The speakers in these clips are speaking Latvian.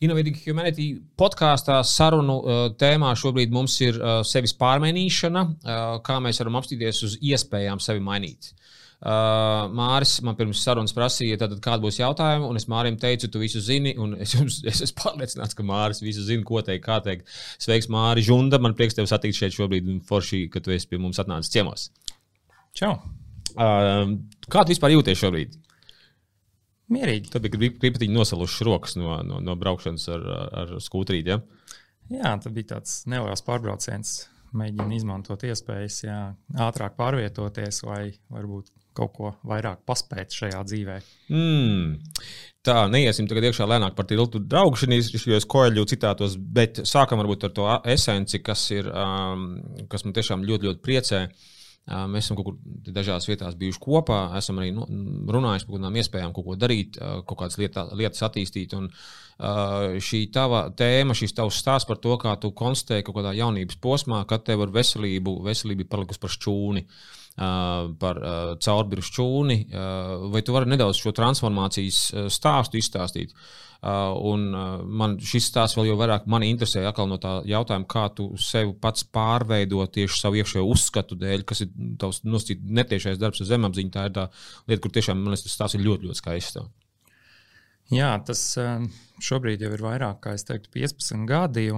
Innovative Humanity podkāstā sarunu uh, tēmā šobrīd mums ir uh, sevis pārmainīšana, uh, kā mēs varam apstīties uz iespējām sevi mainīt. Uh, Māris man pirms sarunas prasīja, tad, kāda būs jautājuma, un es Mārim teicu, tu visu zini, un es, jums, es esmu pārliecināts, ka Māris visu zina, ko teikt, kā teikt. Sveiks, Māri Žunda, man prieks tevi satikt šeit šobrīd, un forši, ka tu esi pie mums atnācis ciemos. Čau! Uh, kā tu vispār jūties šobrīd? Mierīgi. Tad bija gribatiņi nosalušas rokas no, no, no braukšanas ar, ar skūtrīti. Ja? Jā, tas bija tāds neliels pārbrauciens. Mēģinu izmantot iespējas, jā, ātrāk pārvietoties vai varbūt kaut ko vairāk paspēt šajā dzīvē. Mm. Tā, neiesim tagad iekšā lēnāk par tiltu draugšanos, jo es koeļu citātos, bet sākam varbūt ar to esenci, kas, ir, um, kas man tiešām ļoti, ļoti priecē. Uh, Mēs esam kaut kur dažās vietās bijuši kopā, esam arī nu, runājuši par kādām iespējām, ko darīt, kaut kādas lietā, lietas attīstīt. Un, šī tava tēma, šis tavs stāsts par to, kā tu konstatēji kaut kādā jaunības posmā, kad tev ar veselību, veselība ir palikusi par šķūni. Par caurbiru šķūni, vai tu vari nedaudz šo transformācijas stāstu izstāstīt? Uh, un uh, man šis stāsts vēl vairāk mani interesē no tā jautājuma, kā tu sevi pats pārveido tieši savu iekšējo uzskatu dēļ, kas ir tavs nosacīt netiešais darbs ar zemapziņu. Tā ir tā lieta, kur tiešām man liekas, tas stāsts ir ļoti, ļoti skaists. Jā, tas uh, šobrīd jau ir vairāk, kā es teiktu, 15 gadi.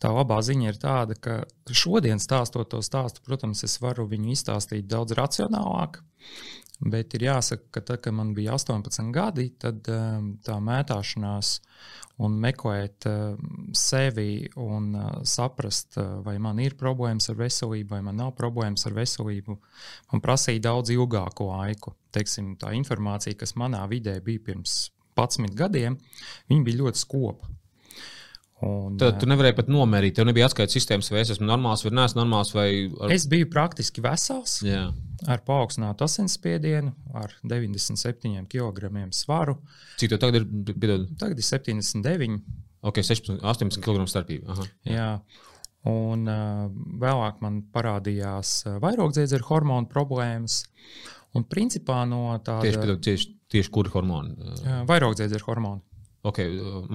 Tā labā ziņa ir tāda, ka šodien stāstot to stāstu, protams, es varu viņu izstāstīt daudz racionālāk. Bet ir jāsaka, ka tad, kad man bija 18 gadi, tad um, tā mētāšanās un meklēt uh, sevi un uh, saprast, vai man ir problēmas ar veselību, vai man nav problēmas ar veselību, man prasīja daudz ilgāku laiku. Teiksim, tā informācija, kas manā vidē bija pirms 11 gadiem, bija ļoti skopa. Un, Tad tu nevarēji pat nomērīt, tev nebija atskaites sistēmas, vai es esmu normāls vai neesmu normāls. Vai ar... Es biju praktiski vesels, Jā. ar paaugstinātu asinsspiedienu, ar 97 kg svaru. Cik tev tagad ir? Piedod. Tagad ir 79. Ok, 16, 18 kg starpība. Aha. Jā. Un uh, vēlāk man parādījās vairogdziedzera hormonu problēmas. Un principā no tāda. Tieši, tieši, tieši kuri hormoni? Uh, vairogdziedzera hormoni. Ok,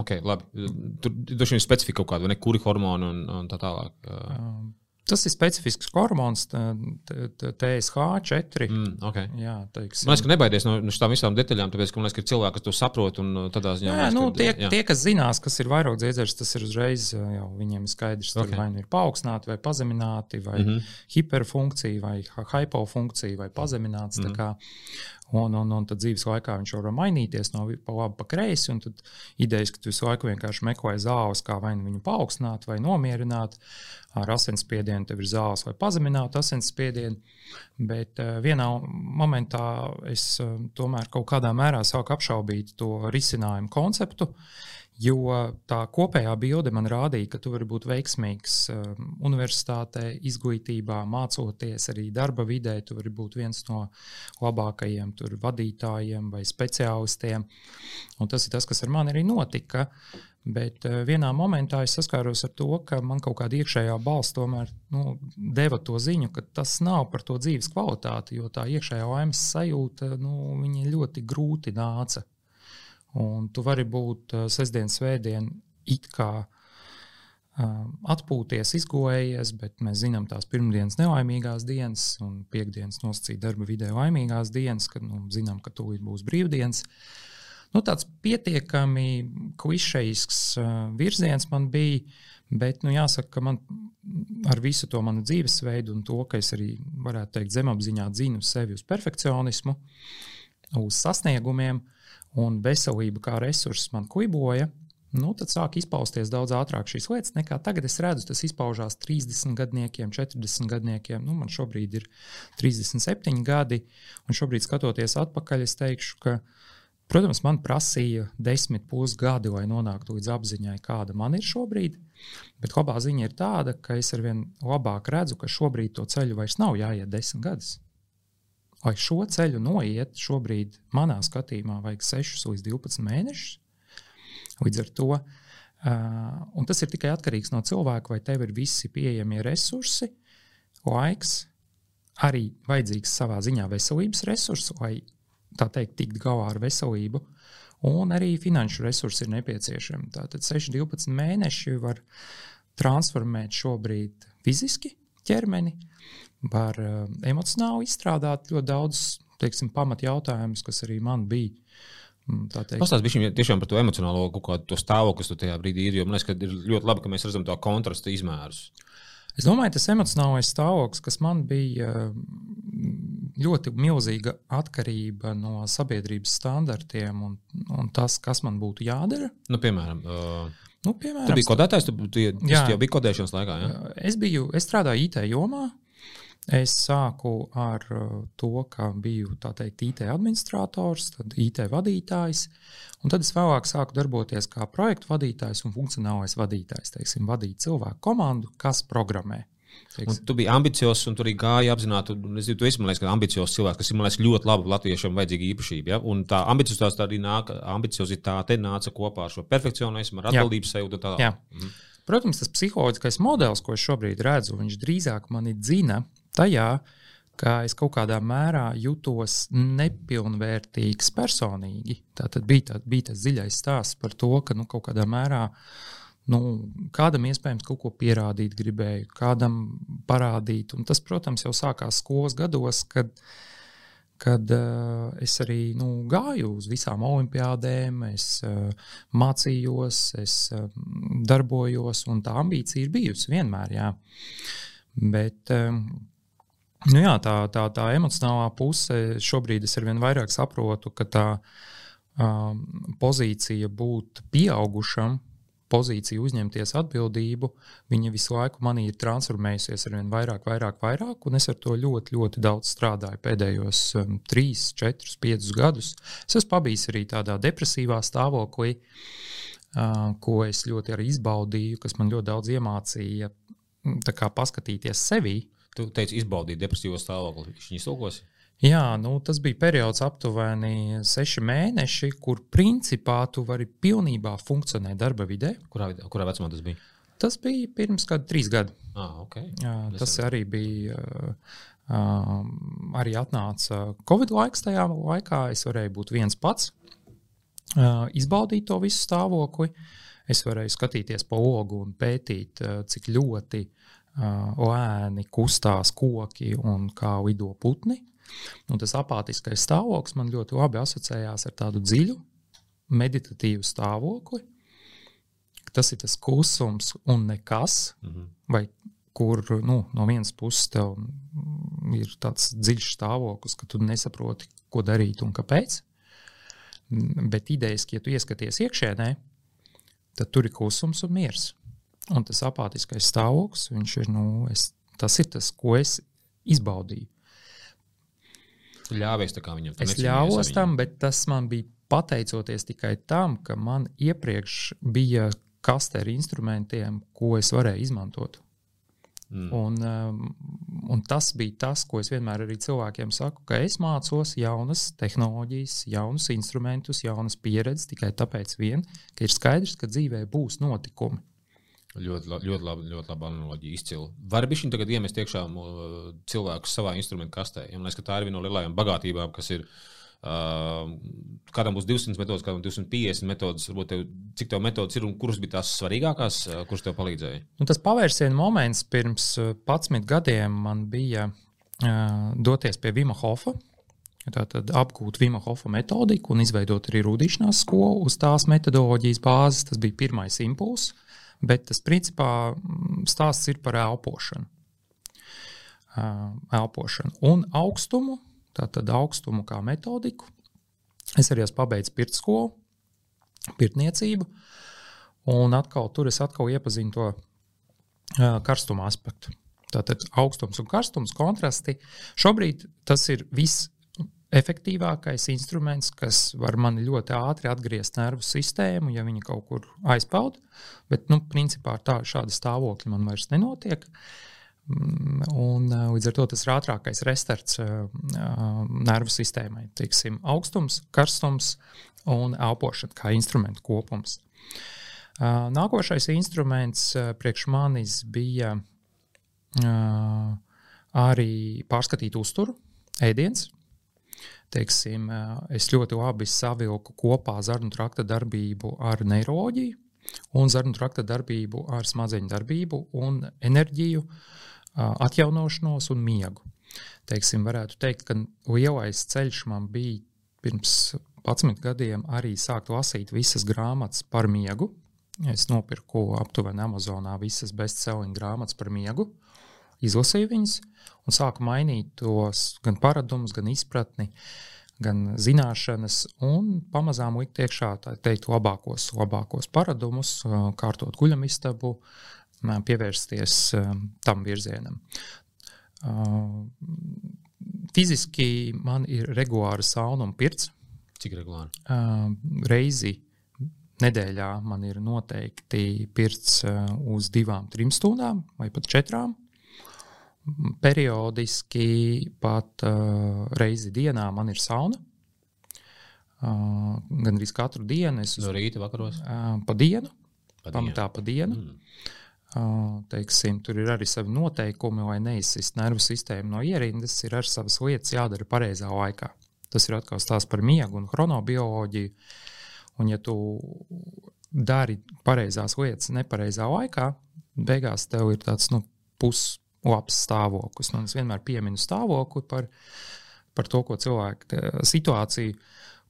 okay labi. Tur droši vien ir specifika kaut kāda, ne kuri hormoni un, un tā tālāk. Um, Tas ir specifisks hormons, TSH4. Mm, okay. Jā, teiksim. man liekas, ka nebaidies no, no šīm visām detaļām, tāpēc, ka man liekas, ka cilvēki, to saprot un tādā ziņā. Jā, nu, tie, jā. tie, kas zinās, kas ir vairāk dziedzers, tas ir uzreiz jau viņiem skaidrs, okay. vai nu ir paaugstināti vai pazemināti, vai mm -hmm. hiperfunkcija, vai hypofunkcija, vai pazemināts. Mm -hmm. Un, un, un tad dzīves laikā viņš var mainīties no pa labi, pa kreisi. Tad idejas, ka tu visu laiku vienkārši meklē zāles, kā vai nu viņu paaugstināt, vai nomierināt. Ar asinsspiedienu tev ir zāles, lai pazeminātu asinsspiedienu. Bet uh, vienā momentā es uh, tomēr kaut kādā mērā sāku apšaubīt to risinājumu konceptu. Uh, Jo tā kopējā bilde man rādīja, ka tu vari būt veiksmīgs um, universitātē, izglītībā, mācoties, arī darba vidē. Tu vari būt viens no labākajiem vadītājiem vai speciālistiem. Un tas ir tas, kas ar mani arī notika. Bet uh, vienā momentā es saskāros ar to, ka man kaut kāda iekšējā balss tomēr nu, deva to ziņu, ka tas nav par to dzīves kvalitāti, jo tā iekšējā laimes sajūta nu, ļoti grūti nāca Un tu vari būt uh, sestdien, svētdien, it kā uh, atpūties, izgojējies, bet mēs zinām tās pirmdienas nelaimīgās dienas un piekdienas nosacīt darba vidē laimīgās dienas, kad nu, zinām, ka tūlīt būs brīvdienas. Nu, tāds pietiekami klišejisks uh, virziens man bija, bet nu, jāsaka, ka man ar visu to manu dzīvesveidu un to, ka es arī varētu teikt zemapziņā dzinu sevi uz perfekcionismu, uz sasniegumiem, uh, un veselība kā resurss man kuiboja, nu, tad sāk izpausties daudz ātrāk šīs lietas, nekā tagad es redzu. Tas izpaužās 30 gadniekiem, 40 gadniekiem. Nu, man šobrīd ir 37 gadi, un šobrīd skatoties atpakaļ, es teikšu, ka, protams, man prasīja desmit pusgadi, lai nonāktu līdz apziņai, kāda man ir šobrīd. Bet labā ziņa ir tāda, ka es arvien labāk redzu, ka šobrīd to ceļu vairs nav jāiet desmit gadus. Lai šo ceļu noiet, šobrīd manā skatījumā vajag 6 līdz 12 mēnešus. Līdz ar to uh, tas ir tikai atkarīgs no cilvēka, vai tev ir visi pieejamie resursi, laiks, arī vajadzīgs savā ziņā veselības resurss, lai tā teikt, tikt galā ar veselību. un arī finanšu resursi ir nepieciešami. Tātad 6-12 mēneši var transformēt šobrīd fiziski ķermeni, var uh, emocionāli izstrādāt ļoti daudz teiksim, pamat jautājumus, kas arī man bija. Mm, Pastāstiet viņam tiešām par to emocionālo to stāvokli, kas tu tajā brīdī ir. Man liekas, ka ir ļoti labi, ka mēs redzam to kontrastu izmērus. Es domāju, tas emocionālais stāvoklis, kas man bija ļoti milzīga atkarība no sabiedrības standartiem un, un tas, kas man būtu jādara. Nu, piemēram, uh, nu, piemēram, tu biji kodētājs, tu, tu, tu jau biji kodēšanas laikā. Ja? Es, biju, es strādāju IT jomā. Es sāku ar to, ka biju teikt, IT administrators, tad IT vadītājs, un tad es vēlāk sāku darboties kā projektu vadītājs un funkcionālais vadītājs. Teiksim, vadīt cilvēku komandu, kas programmē. Tu biji ambiciozs un tur arī gāja apzināti. Es domāju, tu esi liekas, ambiciozs cilvēks, kas ir liekas, ļoti labi latviešiem vajadzīga īpašība. Ja? Un tā ambiciozitāte arī nāk, ambiciozitāte nāca kopā ar šo perfekcionismu, ar atbildības sajūtu. Mhm. Protams, tas psiholoģiskais modelis, ko es šobrīd redzu, viņš drīzāk mani dzina tajā, ka es kaut kādā mērā jutos nepilnvērtīgs personīgi. Tā tad bija, tā, bija tas dziļais stāsts par to, ka nu, kaut kādā mērā nu, kādam iespējams kaut ko pierādīt gribēju, kādam parādīt. Un tas, protams, jau sākās skolas gados, kad, kad uh, es arī nu, gāju uz visām olimpiādēm, es uh, mācījos, es uh, darbojos, un tā ambīcija ir bijusi vienmēr. Jā. Bet, uh, Nu jā, tā, tā, tā emocionālā puse šobrīd es arvien vairāk saprotu, ka tā um, pozīcija būt pieaugušam, pozīcija uzņemties atbildību, viņa visu laiku manī ir transformējusies ar vien vairāk, vairāk, vairāk, un es ar to ļoti, ļoti daudz strādāju pēdējos um, 3, 4, 5 gadus. Es esmu pabijis arī tādā depresīvā stāvoklī, uh, ko es ļoti arī izbaudīju, kas man ļoti daudz iemācīja kā, paskatīties sevi Tu teici, izbaudīt depresīvo stāvokli. Viņš iztulkos. Jā, nu, tas bija periods aptuveni seši mēneši, kur principā tu vari pilnībā funkcionēt darba vidē. Kurā, kurā vecumā tas bija? Tas bija pirms kāda trīs gadi. Ah, okay. Jā, tas arī bija. Uh, arī atnāca Covid laiks tajā laikā. Es varēju būt viens pats, uh, izbaudīt to visu stāvokli. Es varēju skatīties pa ogu un pētīt, uh, cik ļoti lēni kustās koki un kā lido putni. Un tas apātiskais stāvoklis man ļoti labi asociējās ar tādu dziļu, meditatīvu stāvokli. Tas ir tas klusums un nekas, mm -hmm. vai kur nu, no vienas puses tev ir tāds dziļš stāvoklis, ka tu nesaproti, ko darīt un kāpēc. Bet idejas, ja tu ieskaties iekšēnē, tad tur ir klusums un miers. Un tas apātiskais stāvoklis, ir, nu, es, tas ir tas, ko es izbaudīju. Ļāvies viņam. Es ļāvos tam, bet tas man bija pateicoties tikai tam, ka man iepriekš bija kaste ar instrumentiem, ko es varēju izmantot. Mm. Un, um, un tas bija tas, ko es vienmēr arī cilvēkiem saku, ka es mācos jaunas tehnoloģijas, jaunus instrumentus, jaunas pieredzes tikai tāpēc, vien, ka ir skaidrs, ka dzīvē būs notikumi. Ļoti, ļoti labi, ļoti labi analoģija, izcili. Var arī tagad iemest iekšā cilvēku savā instrumentu kastē. Ja man liekas, ka tā ir viena no lielākajām bagātībām, kas ir. Uh, kādam būs 200 metodas, kādam 250 metodas. Varbūt tev, cik tev metodas ir un kuras bija tās svarīgākās, uh, kuras tev palīdzēja? Nu, tas pavērsienu moments pirms 11 gadiem man bija uh, doties pie Vima Hofa. Tātad apgūt Vima Hofa metodiku un izveidot arī rudīšanās skolu uz tās metodoloģijas bāzes. Tas bija pirmais impulss bet tas principā mm, stāsts ir par elpošanu. elpošanu. Un augstumu, tātad augstumu kā metodiku. Es arī esmu pabeidzis pirts skolu, pirtniecību, un atkal tur es atkal iepazinu to karstuma aspektu. Tātad augstums un karstums kontrasti. Šobrīd tas ir viss efektīvākais instruments, kas var man ļoti ātri atgriezt nervu sistēmu, ja viņa kaut kur aizpeld. Bet, nu, principā tā, šāda stāvokļa man vairs nenotiek. Mm, un, līdz ar to tas ir ātrākais restarts uh, nervu sistēmai. Teiksim, augstums, karstums un elpošana kā instrumentu kopums. Nākošais instruments priekš manis bija arī pārskatīt uzturu, ēdiens. Teiksim, es ļoti labi savilku kopā zarnu trakta darbību ar neiroloģiju un zarnu trakta darbību ar smadzeņu darbību un enerģiju, atjaunošanos un miegu. Teiksim, varētu teikt, ka lielais ceļš man bija pirms 11 gadiem arī sākt lasīt visas grāmatas par miegu. Es nopirku aptuveni Amazonā visas bestselling grāmatas par miegu, izlasīju viņas un sāku mainīt tos gan paradumus, gan izpratni. Gan zināšanas, un pamazām likt iekšā teikt, labākos, labākos paradumus, kārtot guļamistabu, pievērsties tam virzienam. Fiziski man ir regulāra sauna un pirts. Cik regulāri? Reizi nedēļā man ir noteikti pirts uz divām, trim stundām vai pat četrām periodiski pat uh, reizi dienā man ir sauna. Uh, Gan arī katru dienu es no rīta vakaros. Uh, pa dienu, pa pamatā pa dienu. Mm. Uh, teiksim, tur ir arī savi noteikumi, lai neizsist nervu sistēmu no ierindas. Ir arī savas lietas jādara pareizā laikā. Tas ir atkal stāsts par miegu un chronobioloģiju. Un, ja tu dari pareizās lietas nepareizā laikā, beigās tev ir tāds nu, pus, labs stāvoklis. Un es vienmēr pieminu stāvokli par, par to, ko cilvēku situāciju,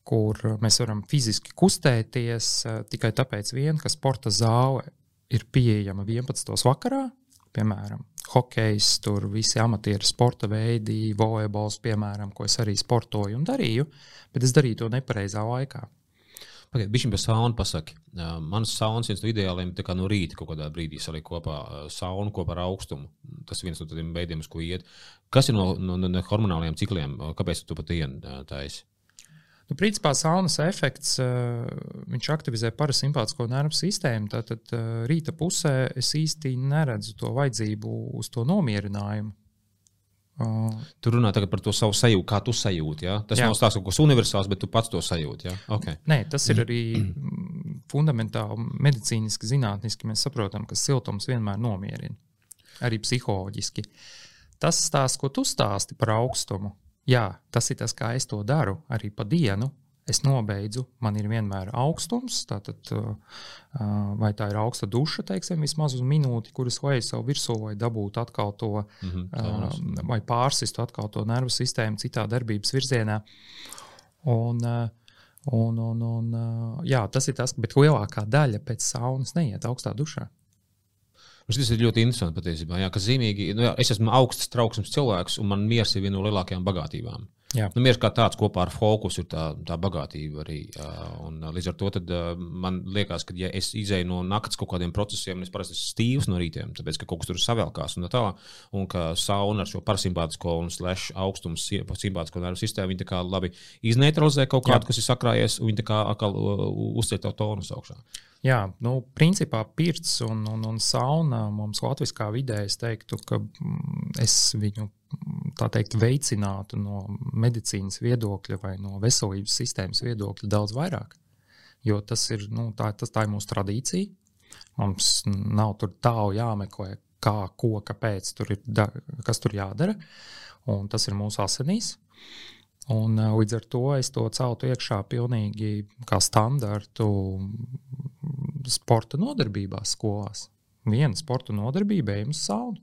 kur mēs varam fiziski kustēties eh, tikai tāpēc, vien, ka sporta zāle ir pieejama 11. vakarā. Piemēram, hokejs, tur visi amatieru sporta veidi, volejbols, piemēram, ko es arī sportoju un darīju, bet es darīju to nepareizā laikā. Pagaidiet, bija šis sauna pasaki. Uh, Mans saunas viens no ideāliem ir no rīta kaut kādā brīdī salikt kopā uh, saunu kopā ar augstumu. Tas viens no tādiem veidiem, uz ko iet. Kas ir no, no, no hormonāliem cikliem? Kāpēc tu pat dienu taisi? Nu, principā saunas efekts uh, aktivizē parasimpātisko nervu sistēmu. Tātad uh, rīta pusē es īsti neredzu to vajadzību uz to nomierinājumu. Uh, tu runā par to savu sajūtu, kā tu sajūti. Ja? Tas jā. nav stāsts kaut kas universāls, bet tu pats to sajūti. Ja? Okay. Nē, tas ir arī fundamentāli medicīniski, zinātniski. Mēs saprotam, ka siltums vienmēr nomierina, arī psiholoģiski. Tas stāsts, ko tu stāsti par augstumu, jā, tas ir tas, kā es to daru arī pa dienu es nobeidzu, man ir vienmēr augstums, tātad, vai tā ir augsta duša, teiksim, vismaz uz minūti, kuras vajag savu virsū, lai dabūtu atkal to, mm -hmm, vai pārsistu atkal to nervu sistēmu citā darbības virzienā. Un, un, un, un, jā, tas ir tas, bet lielākā daļa pēc saunas neiet augstā dušā. Tas ir ļoti interesanti patiesībā. Jā, zīmīgi, nu, jā, es esmu augsts trauksmes cilvēks, un man miers ir viena no lielākajām bagātībām. Jā. Nu, Mieru kā tāds kopā ar fokusu ir tā, tā bagātība arī. Un, līdz ar to tad, man liekas, ka, ja es izēju no naktas kaut kādiem procesiem, es parasti esmu stīvs no rītiem, tāpēc ka kaut kas tur savēlkās un tā tālāk. Un ka sauna ar šo parasimpātisko un slash augstumu simpātisko nervu sistēmu viņi labi izneutralizē kaut kādu, Jā. kas ir sakrājies, un viņi atkal uzceļ to tonu augšā. Jā, nu, principā pirts un, un, un sauna mums latviskā vidē, es teiktu, ka mm, es viņu tā teikt, veicinātu no medicīnas viedokļa vai no veselības sistēmas viedokļa daudz vairāk. Jo tas ir, nu, tā, tas, tā ir mūsu tradīcija. Mums nav tur tālu jāmeklē, kā, ko, kāpēc tur ir, da, kas tur jādara. Un tas ir mūsu asinīs. Un, līdz ar to es to celtu iekšā pilnīgi kā standartu sporta nodarbībās skolās. Viena sporta nodarbība ejam uz saunu.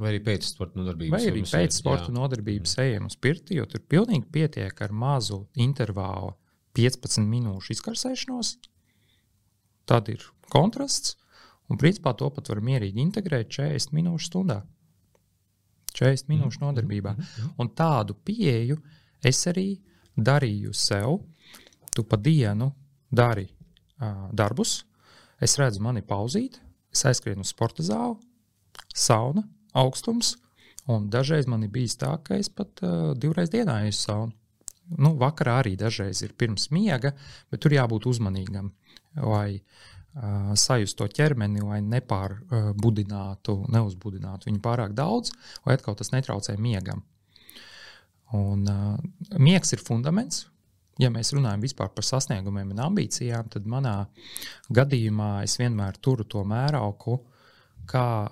Vai arī pēc sporta nodarbības? Vai arī pēc sporta jā. nodarbības ejam uz pirti, jo tur pilnīgi pietiek ar mazu intervālu 15 minūšu izkarsēšanos. Tad ir kontrasts, un principā to pat var mierīgi integrēt 40 minūšu stundā. 40 minūšu mm. nodarbībā. Mm. Un tādu pieeju es arī darīju sev. Tu pa dienu dari uh, darbus, es redzu, man ir pauzīte, es aizskrienu uz sporta zāli, sauna, augstums. Un dažreiz man ir bijis tā, ka es pat uh, divreiz dienā eju saunu. Nu, vakarā arī dažreiz ir pirms miega, bet tur jābūt uzmanīgam, lai uh, sajustu to ķermeni, lai nepārbudinātu, uh, neuzbudinātu viņu pārāk daudz, lai atkal tas netraucē miegam. Un, uh, miegs ir fundaments. Ja mēs runājam par sasniegumiem un ambīcijām, tad manā gadījumā es vienmēr turu to mērauklu, kā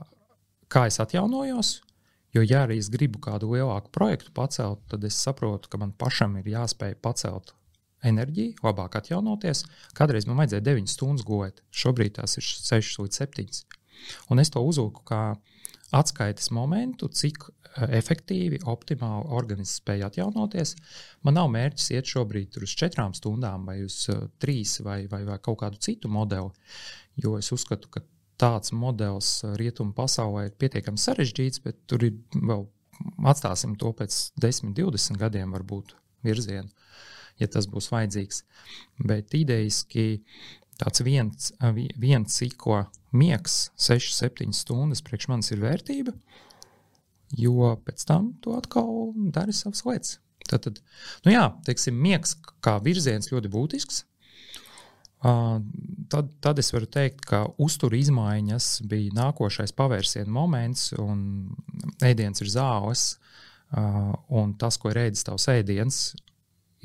kā es atjaunojos, Jo, ja arī es gribu kādu lielāku projektu pacelt, tad es saprotu, ka man pašam ir jāspēj pacelt enerģiju, labāk atjaunoties. Kādreiz man vajadzēja 9 stundas gulēt, šobrīd tās ir 6 līdz 7. Un es to uzlūku kā atskaites momentu, cik eh, efektīvi, optimāli organisms spēj atjaunoties. Man nav mērķis iet šobrīd uz četrām stundām, vai uz uh, trīs, vai, vai, vai kaut kādu citu modeli, jo es uzskatu, ka tāds modelis uh, rietumu pasaulē ir pietiekami sarežģīts, bet tur ir vēl atstāsim to pēc 10, 20 gadiem, varbūt virzienu, ja tas būs vajadzīgs. Bet idejiski tāds viens, uh, viens ciklo miegs, 6, 7 stundas priekš manis ir vērtība, jo pēc tam tu atkal dari savas lietas. Tad, tad nu jā, teiksim, miegs kā virziens ļoti būtisks. Tad, tad es varu teikt, ka uzturu izmaiņas bija nākošais pavērsiena moments, un ēdiens ir zāles. Un tas, ko ir ēdis tavs ēdiens,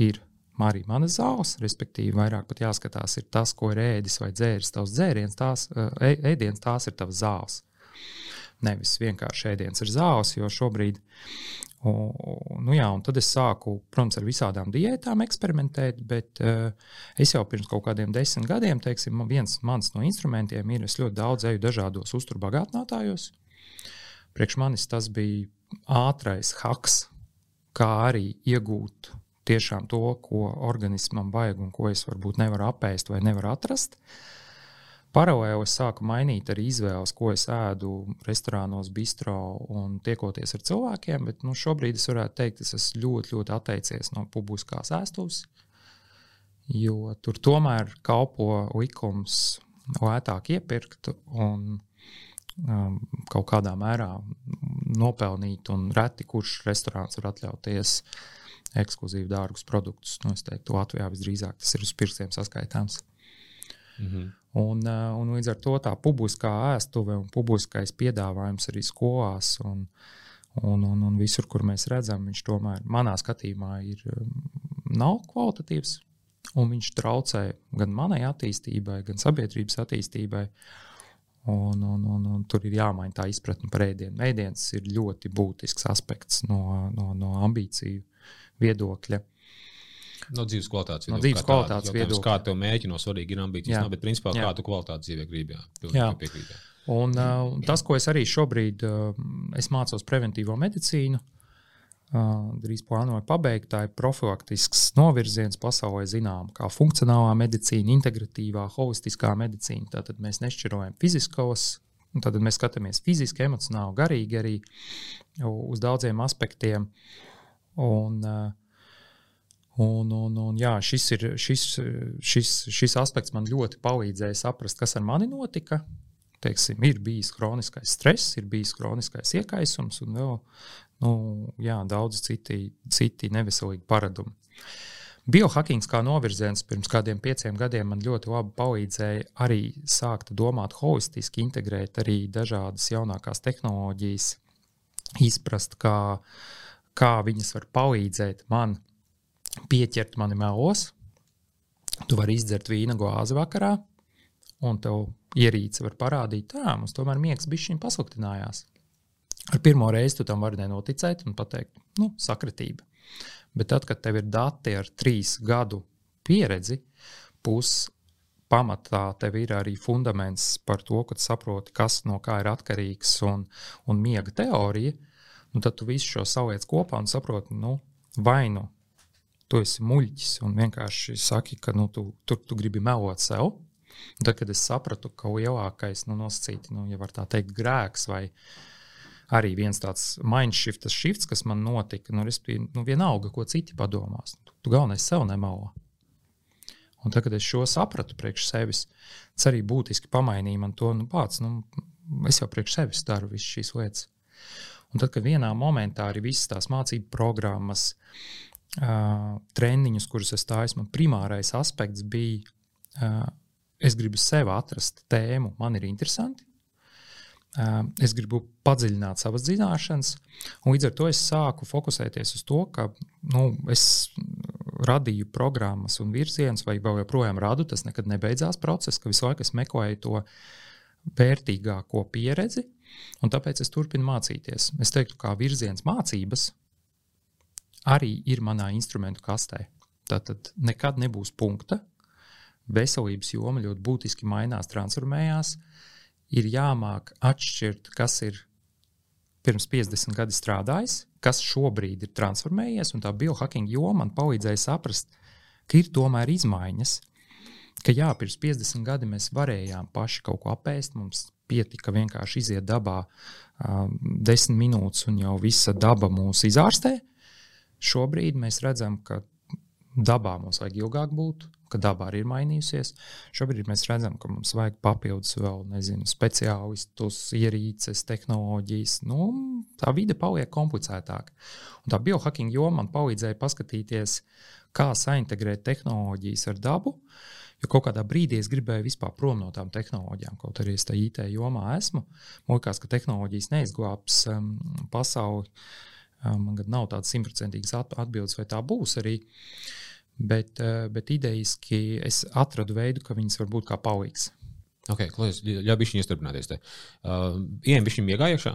ir arī manas zāles. Respektīvi, vairāk pat jāskatās, ir tas, ko ir ēdis vai dzēris tavs dzēriens, tās ēdiens, tās ir tavas zāles. Nevis vienkārši ēdiens ir zāles, jo šobrīd nu jā, un tad es sāku, protams, ar visādām diētām eksperimentēt, bet uh, es jau pirms kaut kādiem desmit gadiem, teiksim, viens mans no instrumentiem ir, es ļoti daudz eju dažādos uzturbagātinātājos. Priekš manis tas bija ātrais haks, kā arī iegūt tiešām to, ko organismam vajag un ko es varbūt nevaru apēst vai nevaru atrast. Uh, Paralēli es sāku mainīt arī izvēles, ko es ēdu restorānos, bistro un tiekoties ar cilvēkiem. Bet nu, šobrīd es varētu teikt, es esmu ļoti, ļoti atteicies no publiskās ēstuves. Jo tur tomēr kalpo likums lētāk iepirkt un um, kaut kādā mērā nopelnīt. Reti kurš restorāns var atļauties ekskluzīvi dārgus produktus. Nu, es teiktu, Latvijā visdrīzāk tas ir uz pirkstiem saskaitāms. Mm -hmm. Un, eh, un līdz ar to tā publiskā ēstuve un publiskais piedāvājums arī skolās un, un, un, un visur, kur mēs redzam, viņš tomēr manā skatījumā ir, mm, nav kvalitatīvs. Un viņš traucē gan manai attīstībai, gan sabiedrības attīstībai. Un, un, un, un tur ir jāmaina tā izpratne par ēdienu. Ēdiens ir ļoti būtisks aspekts no, no, no ambīciju viedokļa. No dzīves kvalitātes viedokļa. No dzīves kvalitātes viedokļa. Kā tev mēģi no svarīgi ir ambīcijas, nav, bet principā jā. kā tu kvalitāti dzīvē gribi. Jā, jā. Un, uh, tas, ko es arī šobrīd uh, es mācos preventīvo medicīnu, uh, drīz plānoju pabeigt, tā ir profilaktisks novirziens pasaulē zinām, kā funkcionālā medicīna, integratīvā, holistiskā medicīna. Tātad mēs nešķirojam fiziskos, tad mēs skatāmies fiziski, emocionāli, garīgi arī uz daudziem aspektiem. Un, uh, Un, un, un, jā, šis, ir, šis, šis, šis aspekts man ļoti palīdzēja saprast, kas ar mani notika. Teiksim, ir bijis kroniskais stress, ir bijis kroniskais iekaisums un vēl nu, jā, daudz citi, citi neveselīgi paradumi. Biohackings kā novirziens pirms kādiem pieciem gadiem man ļoti labi palīdzēja arī sākt domāt holistiski, integrēt arī dažādas jaunākās tehnoloģijas, izprast, kā, kā viņas var palīdzēt man pieķert mani melos. Tu vari izdzert vīna glāzi vakarā, un tev ierīce var parādīt, ka mums tomēr miegs bija pasliktinājās. Ar pirmo reizi tu tam vari nenoticēt un pateikt, nu, sakritība. Bet tad, kad tev ir dati ar trīs gadu pieredzi, pusi pamatā tev ir arī fundaments par to, ka saproti, kas no kā ir atkarīgs un, un miega teorija, nu, tad tu visu šo saliec kopā un saproti, nu, vai nu tu esi muļķis un vienkārši saki, ka nu, tu, tu, tu gribi melot sev. Un tad, kad es sapratu, ka lielākais nu, nosacīti, nu, ja tā teikt, grēks vai arī viens tāds mindshift, shifts, kas man notika, nu, respektīvi, nu, vienalga, ko citi padomās. Tu, tu galvenais sev nemelo. Un tad, kad es šo sapratu priekš sevis, tas arī būtiski pamainīja man to, nu, pats, nu, es jau priekš sevis daru visas šīs lietas. Un tad, kad vienā momentā arī visas tās mācību programmas, uh, treniņus, kurus es stāju, man primārais aspekts bija, uh, es gribu sev atrast tēmu, man ir interesanti. Uh, es gribu padziļināt savas zināšanas, un līdz ar to es sāku fokusēties uz to, ka nu, es radīju programmas un virzienus, vai vēl joprojām radu. Tas nekad nebeidzās process, ka visu laiku es meklēju to vērtīgāko pieredzi, un tāpēc es turpinu mācīties. Es teiktu, ka virziens mācības arī ir manā instrumentu kastē. Tātad nekad nebūs punkta. Veselības joma ļoti būtiski mainās, transformējās. Ir jāmāk atšķirt, kas ir pirms 50 gadiem strādājis, kas šobrīd ir transformējies, un tā biohacking joma man palīdzēja saprast, ka ir tomēr izmaiņas. Ka jā, pirms 50 gadiem mēs varējām paši kaut ko apēst, mums pietika vienkārši iziet dabā uh, desmit minūtes, un jau visa daba mūs izārstē. Šobrīd mēs redzam, ka dabā mums vajag ilgāk būt, ka dabā arī ir mainījusies. Šobrīd mēs redzam, ka mums vajag papildus vēl nezinu, speciālistus, ierīces, tehnoloģijas. Nu, tā vide paliek komplicētāka. Un tā biohacking joma man palīdzēja paskatīties, kā saintegrēt tehnoloģijas ar dabu. Jo kaut kādā brīdī es gribēju vispār prom no tām tehnoloģijām, kaut arī es tajā IT jomā esmu. Man liekas, ka tehnoloģijas neizglābs um, pasauli. Man nav tādas simtprocentīgas atbildes, vai tā būs arī. Bet, eh, bet idejiski es atradu veidu, ka viņas var būt kā palīgs. Okay, Klausies, ļauj viņš iestrādāties. Uh, Ejam viņš viņam iegājušā?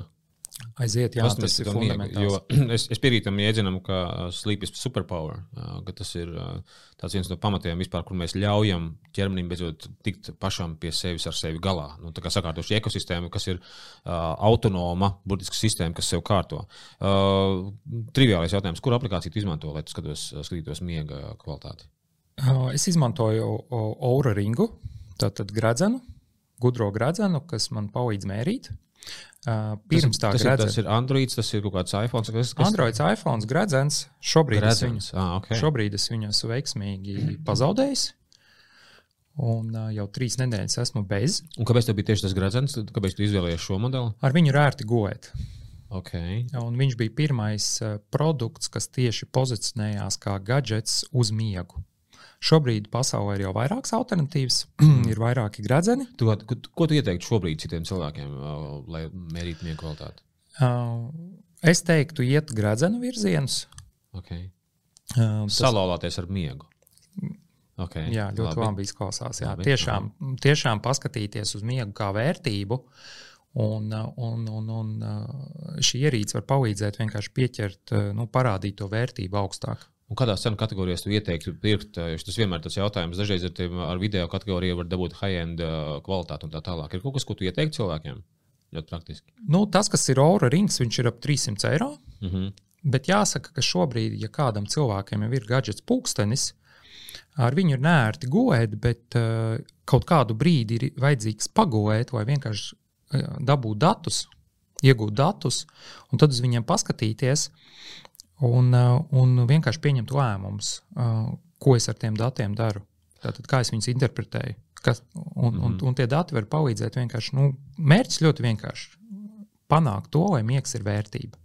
Aiziet, jā, tas, ir fundamentāls. Es, es piekrītu tam jēdzienam, ka sleep is superpower, ka tas ir tāds viens no pamatiem vispār, kur mēs ļaujam ķermenim beidzot tikt pašam pie sevis ar sevi galā. Nu, tā kā sakārtoši ekosistēma, kas ir uh, autonoma, burtiski sistēma, kas sev kārto. Uh, triviālais jautājums, kur aplikāciju izmanto, lai skatos, skatītos miega kvalitāti? Uh, es izmantoju Aura ringu, tātad gradzenu, gudro gradzenu, kas man palīdz mērīt. Uh, pirms tā tas, ir, tas ir Android, tas ir kaut kāds iPhone. Kas, kas... Android, iPhone, gradzens. Šobrīd, gradzens. Es viņu, ah, okay. šobrīd es viņu esmu veiksmīgi pazaudējis. Un uh, jau trīs nedēļas esmu bez. Un kāpēc tev bija tieši tas gradzens? Kāpēc tu izvēlējies šo modeli? Ar viņu ir ērti gulēt. Okay. Un viņš bija pirmais uh, produkts, kas tieši pozicionējās kā gadgets uz miegu. Šobrīd pasaulē ir jau vairākas alternatīvas, ir vairāki gradzeni. Tu, ko, ko tu ieteiktu šobrīd citiem cilvēkiem, lai mērītu miegu kvalitāti? Uh, es teiktu, iet gradzenu virzienus. Okay. Uh, tas... Salauzties ar miegu. Okay, jā, ļoti labi, labi izklausās. Jā. Labi, tiešām, labi. tiešām paskatīties uz miegu kā vērtību. Un, un, un, un šī ierīce var palīdzēt vienkārši pieķert, nu, parādīt to vērtību augstāk. Un kādās cenu kategorijās tu ieteiktu pirkt? Tas vienmēr ir tas jautājums. Dažreiz ar, tiem, ar video kategoriju var dabūt high-end kvalitāti un tā tālāk. Ir kaut kas, ko tu ieteiktu cilvēkiem? Ļoti praktiski. Nu, tas, kas ir Aura rings, viņš ir ap 300 eiro. Mm -hmm. Bet jāsaka, ka šobrīd, ja kādam cilvēkam jau ir gadgets pulkstenis, ar viņu ir nērti gulēt, bet uh, kaut kādu brīdi ir vajadzīgs pagulēt vai vienkārši uh, dabūt datus, iegūt datus, un tad uz viņiem paskatīties un, uh, un vienkārši pieņemt lēmumus, uh, ko es ar tiem datiem daru. Tātad, kā es viņus interpretēju. Kas, un, mm un, un tie dati var palīdzēt vienkārši. Nu, mērķis ļoti vienkārši. Panākt to, lai miegs ir vērtība.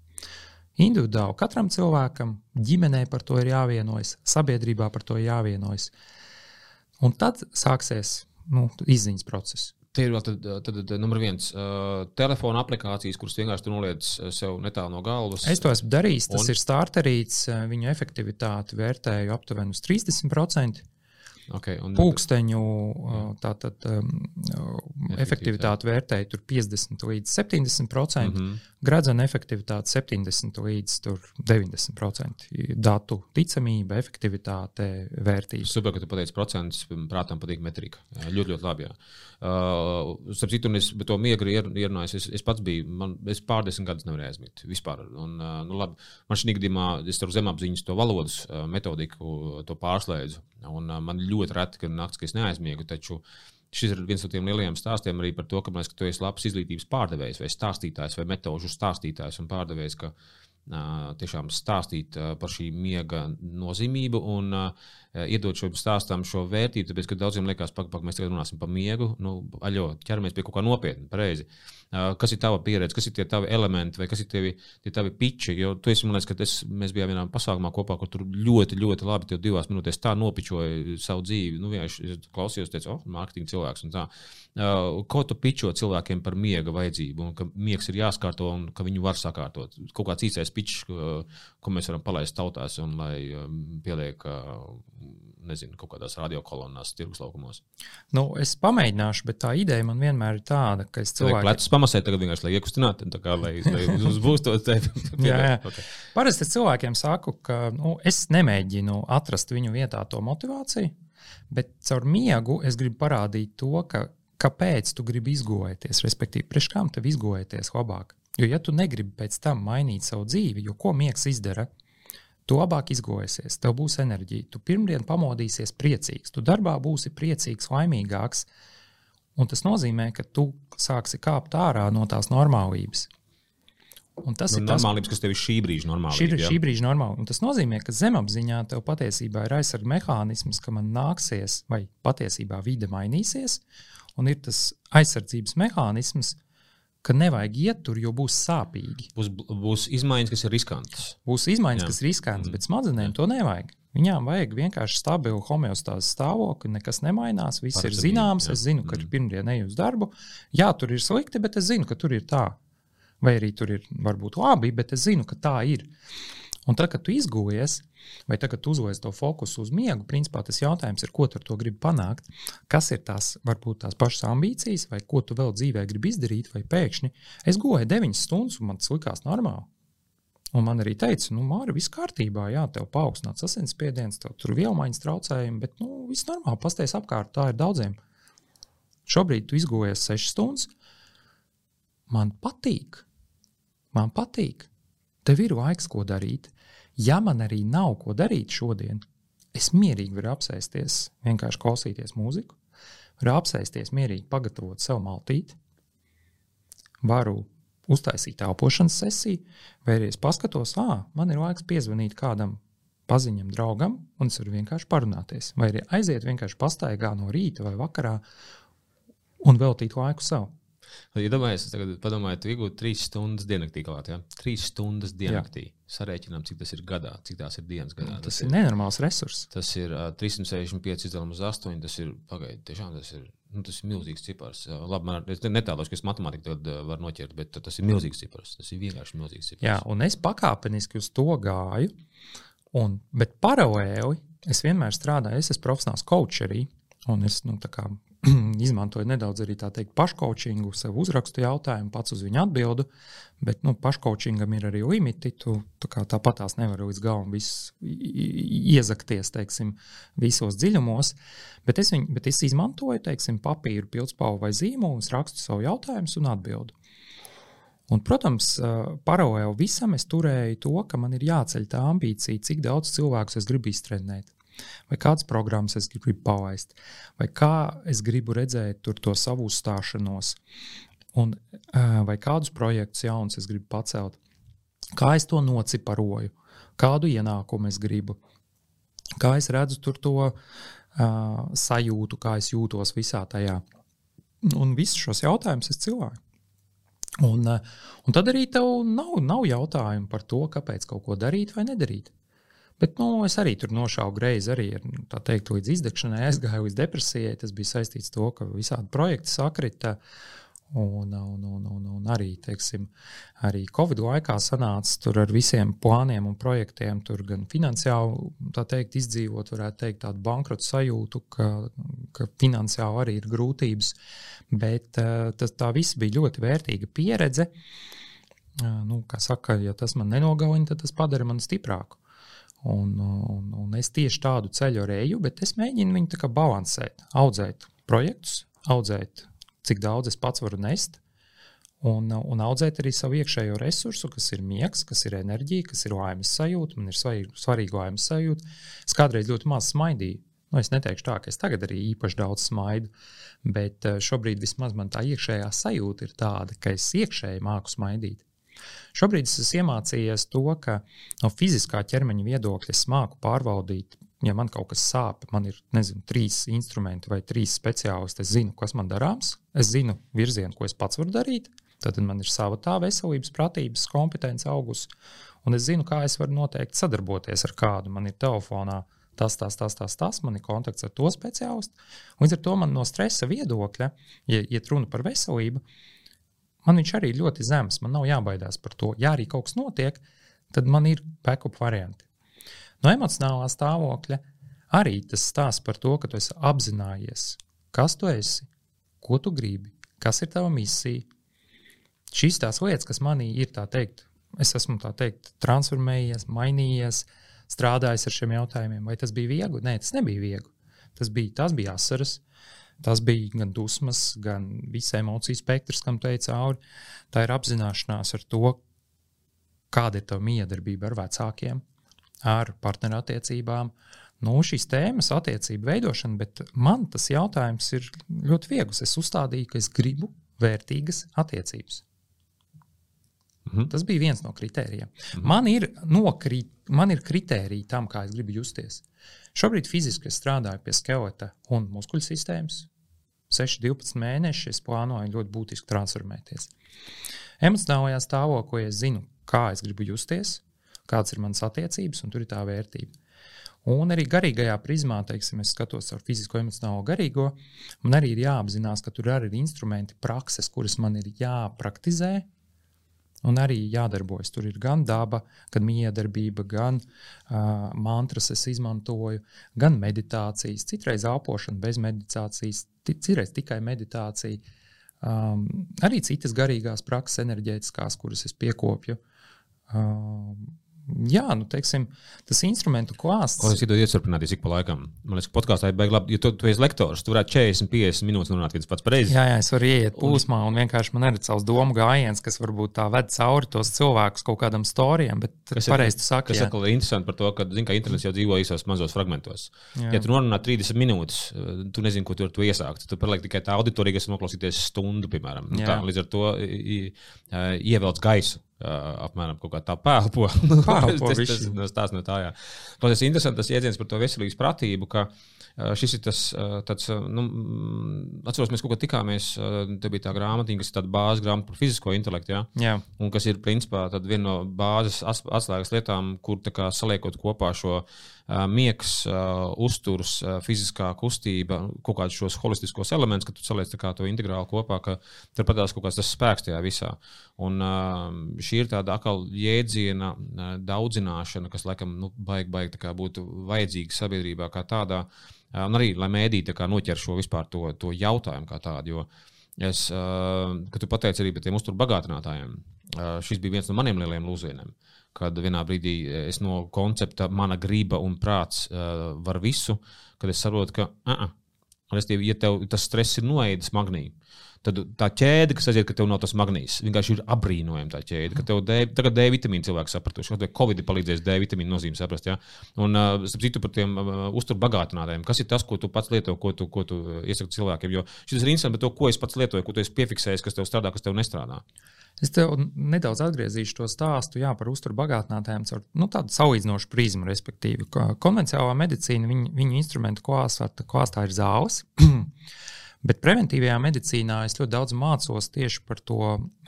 Individuāli katram cilvēkam, ģimenei par to ir jāvienojas, sabiedrībā par to ir jāvienojas. Un tad sāksies nu, izziņas process. Tie ir vēl tad, tad, tad numur viens uh, telefona aplikācijas, kuras vienkārši noliec sev netālu no galvas. Es to esmu darījis. Tas un... ir starterīts. Viņu efektivitāti vērtēju aptuveni uz 30%. Okay, un... Pūksteņu tātad, um, efektivitāti vērtēja 50 līdz 70%, mm -hmm. gradzena efektivitāte 70 līdz 90%. Datu ticamība, efektivitāte, vērtība. Super, ka tu pateici procentus, prātam patīk metrika. Ļoti, ļoti labi. Jā. Uh, starp citu, es to miegu ierunājos. Es, es pats biju, man, es pārdesmit gadus nevarēju aizmigt vispār. Un, uh, nu, labi, man šī gadījumā, es ar zemapziņas to valodas uh, metodiku to pārslēdzu. Un, uh, man ļoti reti, kad naktis, ka es neaizmiegu. Taču šis ir viens no tiem lielajiem stāstiem arī par to, ka, man, ka tu esi labs izglītības pārdevējs, vai stāstītājs, vai metožu stāstītājs un pārdevējs. Ka, uh, Tiešām stāstīt uh, par šī miega nozīmību un uh, iedot šo stāstam šo vērtību. Tāpēc, ka daudziem liekas, ka mēs tagad runāsim par miegu, nu, aļo, ķeramies pie kaut kā nopietna, pareizi. Uh, kas ir tava pieredze, kas ir tie tavi elementi, vai kas ir tevi, tie tavi piči. Jo tu esi, man liekas, ka es, mēs bijām vienā pasākumā kopā, kur tur ļoti, ļoti labi tev divās minūtēs tā nopičoja savu dzīvi. Nu, vienkārši klausījos, teicu, oh, mārketinga cilvēks un tā. Uh, ko tu pičo cilvēkiem par miega vajadzību, un ka miegs ir jāskārto un ka viņu var sakārtot? Kaut kāds īstais pitch, ko, mēs varam palaist tautās un lai pieliek. Nezinu, kaut kādās radiokolonnās, tirgus laukumos. Nu, es pamēģināšu, bet tā ideja man vienmēr ir tāda, ka es cilvēku plecus pamasēju, tagad vienkārši lai iekustinātu, tā kā lai, lai uz būs to. Okay. Parasti cilvēkiem saku, ka nu, es nemēģinu atrast viņu vietā to motivāciju, bet caur miegu es gribu parādīt to, ka kāpēc tu gribi izgojoties, respektīvi, priekš kam tev izgojoties labāk. Jo, ja tu negribi pēc tam mainīt savu dzīvi, jo ko miegs izdara, tu labāk izgojosies, tev būs enerģija, tu pirmdien pamodīsies priecīgs, tu darbā būsi priecīgs, laimīgāks. Un tas nozīmē, ka tu sāksi kāpt ārā no tās normālības. Un tas nu, ir tas, kas tev ir šī brīža normālība. Šī šī brīža normāla. Un tas nozīmē, ka zemapziņā tev patiesībā ir aizsardzības mehānisms, ka man nāksies, vai patiesībā vide mainīsies, un ir tas aizsardzības mehānisms, ka nevajag iet tur, jo būs sāpīgi. Būs, būs izmaiņas, kas ir riskantas. Būs izmaiņas, Jā. kas ir riskantas, mm. bet smadzenēm Jā. to nevajag. Viņām vajag vienkārši stabilu homeostāzes stāvokli, nekas nemainās, viss Parasti ir zināms. Jā. Es zinu, ka mm. pirmdien eju uz darbu. Jā, tur ir slikti, bet es zinu, ka tur ir tā. Vai arī tur ir varbūt labi, bet es zinu, ka tā ir. Un tad, kad tu izgūjies, vai tagad uzliec to fokusu uz miegu, principā tas jautājums ir, ko tu ar to gribi panākt, kas ir tās, varbūt tās pašas ambīcijas, vai ko tu vēl dzīvē gribi izdarīt, vai pēkšņi es gūju 9 stundas, un man tas likās normāli. Un man arī teica, nu, Mārķis, viss kārtībā, jā, tev paaugstināts asinsspiediens, tev tur vielmaiņas traucējumi, bet, nu, viss normāli, pasties apkārt, tā ir daudziem. Šobrīd tu izgūjies 6 stundas. Man patīk, man patīk. Tev ir laiks, ko darīt. Ja man arī nav ko darīt šodien, es mierīgi varu apsēsties, vienkārši klausīties mūziku, varu apsēsties mierīgi, pagatavot sev maltīti, varu uztaisīt elpošanas sesiju, vai arī es paskatos, ah, man ir laiks piezvanīt kādam paziņam, draugam, un es varu vienkārši parunāties. Vai arī aiziet vienkārši pastaigā no rīta vai vakarā un veltīt laiku sev. Ja domājies, es tagad padomāju, tu iegūti trīs stundas diennaktī klāt. Ja? Trīs stundas diennaktī. Jā. Sarēķinām, cik tas ir gadā, cik tās ir dienas gadā. Tas, tas ir nenormāls resurs. Tas ir uh, 365 izdalām uz 8. Tas ir, pagaidi, tiešām tas ir. Nu, tas ir milzīgs cipars. Labi, man ir netālos, ka es matemātiku tad varu noķert, bet tas ir milzīgs cipars. Tas ir vienkārši milzīgs cipars. Jā, un es pakāpeniski uz to gāju. Un, bet paralēli es vienmēr strādāju, es esmu profesionāls coach arī. Un es nu, izmantoju nedaudz arī teikt, paškaučingu, sev uzrakstu jautājumu, pats uz viņu atbildu. Bet nu, paškaučingam ir arī limiti. Tu tā tāpat tās nevar līdz galam iezakties teiksim, visos dziļumos. Bet es, viņu, bet es izmantoju teiksim, papīru, pildspalvu vai zīmolu, rakstu savu jautājumu un atbildu. Un, protams, paralēli visam es turēju to, ka man ir jāceļ tā ambīcija, cik daudz cilvēku es gribu iztrenēt vai kādas programmas es gribu palaist, vai kā es gribu redzēt to savu uzstāšanos, un, vai kādus projektus jaunus es gribu pacelt, kā es to nociparoju, kādu ienākumu es gribu, kā es redzu to uh, sajūtu, kā es jūtos visā tajā. Un visus šos jautājumus es cilvēku. Un, un tad arī tev nav, nav jautājumu par to, kāpēc kaut ko darīt vai nedarīt. Bet nu, es arī tur nošāvu greizi, arī ar, teikt, līdz izdegšanai, aizgāju līdz depresijai. Tas bija saistīts ar to, ka visādi projekti sakrita. Un, un, un, un, un arī, teiksim, arī Covid laikā sanāca tur ar visiem plāniem un projektiem, tur gan finansiāli teikt, izdzīvot, varētu teikt, tādu bankrotu sajūtu, ka, ka finansiāli arī ir grūtības. Bet eh, tas, tā viss bija ļoti vērtīga pieredze. Eh, nu, kā saka, ja tas man nenogalina, tad tas padara mani stiprāku. Un, un, un es tieši tādu ceļu eju, bet es mēģinu viņu balansēt, audzēt projektus, audzēt, cik daudz es pats varu nest, un, un audzēt arī savu iekšējo resursu, kas ir miegs, kas ir enerģija, kas ir laimes sajūta. Man ir svarīga, svarīga laimes sajūta. Es kādreiz ļoti maz smaidīju. Nu, es neteikšu tā, ka es tagad arī īpaši daudz smaidu, bet eh, šobrīd vismaz man tā iekšējā sajūta ir tāda, ka es iekšēji māku smaidīt. Šobrīd es esmu iemācījies to, ka no fiziskā ķermeņa viedokļa es māku pārvaldīt. Ja man kaut kas sāp, man ir nezinu, trīs instrumenti vai trīs speciālisti. Es zinu, kas man darāms, es zinu virzienu, ko es pats varu darīt. Tad man ir sava tā veselības, pratības, kompetence augusi. Un es zinu, kā es varu noteikti sadarboties ar kādu. Man ir telefonā tas, tas, tas, tas, tas man ir kontakts ar to speciālistu. Līdz ar to man no stresa viedokļa, ja iet runa par veselību, man viņš arī ļoti zems. Man nav jābaidās par to. Ja arī kaut kas notiek, tad man ir backup varianti. No emocionālā stāvokļa arī tas stāsta par to, ka tu esi apzinājies, kas tu esi, ko tu gribi, kas ir tava misija. Šīs tās lietas, kas manī ir, tā teikt, es esmu tā teikt, transformējies, mainījies, strādājis ar šiem jautājumiem. Vai tas bija viegli? Nē, tas nebija viegli. Tas bija, tas bija asaras, tas bija gan dusmas, gan visa emociju spektrs, kam teica cauri. Tā ir apzināšanās ar to, kāda ir tava miedarbība ar vecākiem, ar partnerattiecībām. Nu, šīs tēmas, attiecību veidošana, bet man tas jautājums ir ļoti viegls. Es uzstādīju, ka es gribu vērtīgas attiecības. -hmm. Tas bija viens no kritērijiem. -hmm. man, ir nokrit, man ir kritēriji tam, kā es gribu justies. Šobrīd fiziski strādāju pie skeleta un muskuļu sistēmas. 6, 12 mēneši es plānoju ļoti būtiski transformēties. Emocionālajā stāvoklī es zinu, kā es gribu justies, kādas ir manas attiecības, un tur ir tā vērtība. Un arī garīgajā prizmā, teiksim, es skatos ar fizisko, emocionālo, garīgo. Man arī ir jāapzinās, ka tur arī ir instrumenti, prakses, kuras man ir jāpraktizē. Un arī jādarbojas. Tur ir gan daba, gan miedarbība, gan uh, mantras, es izmantoju, gan meditācijas, citreiz elpošana bez meditācijas, citreiz tikai meditācija. Um, arī citas garīgās prakses, enerģētiskās, kuras es piekopju. Um, Jā, nu, teiksim, tas instrumentu klāsts. Ko es gribu ieturpināties ik pa laikam? Man liekas, ka podkāstā ir baigi labi, jo tu, tu esi lektors. Tu varētu 40, 50 minūtes runāt viens pats pareizi. Jā, jā, es varu ieiet plūsmā un, vienkārši man ir savs domu gājiens, kas varbūt tā ved cauri tos cilvēkus kaut kādam storijam. Bet kas pareizi tu saki. Tas ir interesanti par to, ka, zin, ka internets jau dzīvo īsos mazos fragmentos. Jā. Ja tu runā 30 minūtes, tu nezini, ko tu ar to iesākt. Tu paliek tikai tā auditorija, kas noklausīties stundu, piemēram. Nu, tā, līdz ar to ievelc gaisu apmēram tā pēlpo. tas, tas, tas, tas no tā, jā. Tas ir interesants tas jēdziens par to veselīgu pratību, ka šis ir tas, tāds, nu, atceros, mēs kaut kā tikāmies, te bija tā grāmatiņa, kas ir tāda bāzes grāmata par fizisko intelektu, jā? Jā. un kas ir principā viena no bāzes atslēgas lietām, kur kā, saliekot kopā šo miegs, uzturs, fiziskā kustība, kaut kādus šos holistiskos elementus, ka tu saliec to integrāli kopā, ka tur padās kaut kāds spēks tajā visā. Un šī ir tāda atkal jēdziena daudzināšana, kas laikam nu, baigi, baigi būtu vajadzīga sabiedrībā kā tādā. Un arī, lai mēdīte noķer šo vispār to, to jautājumu kā tādu. Jo es, kad tu pateici arī par tiem uzturbagātinātājiem, šis bija viens no maniem lielajiem lūzieniem. Uh, kad vienā brīdī es no koncepta mana griba un prāts uh, var visu, kad es saprotu, ka, uh -uh, restīvi, ja tev tas stress ir noēdis magnīju, tad tā ķēde, kas aiziet, ka tev nav tas magnīs, vienkārši ir apbrīnojama tā ķēde. Ka tev D, tagad D vitamīnu cilvēks sapratuši, ka Covid ir palīdzējis D vitamīnu nozīmi saprast. Ja? Un, uh, starp citu, par tiem uh, uzturbagātinātājiem, kas ir tas, ko tu pats lieto, ko tu, ko tu iesaki cilvēkiem. Jo šis ir interesanti par to, ko es pats lietoju, ko tu esi piefiksējis, kas tev strādā, kas tev nestrādā. Es tev nedaudz atgriezīšu to stāstu jā, par uzturbagātinātājiem caur nu, tādu salīdzinošu prizmu. Respektīvi, konvencionālā medicīna, viņu, viņu instrumentu klāstā ir zāles. Bet preventīvajā medicīnā es ļoti daudz mācos tieši par to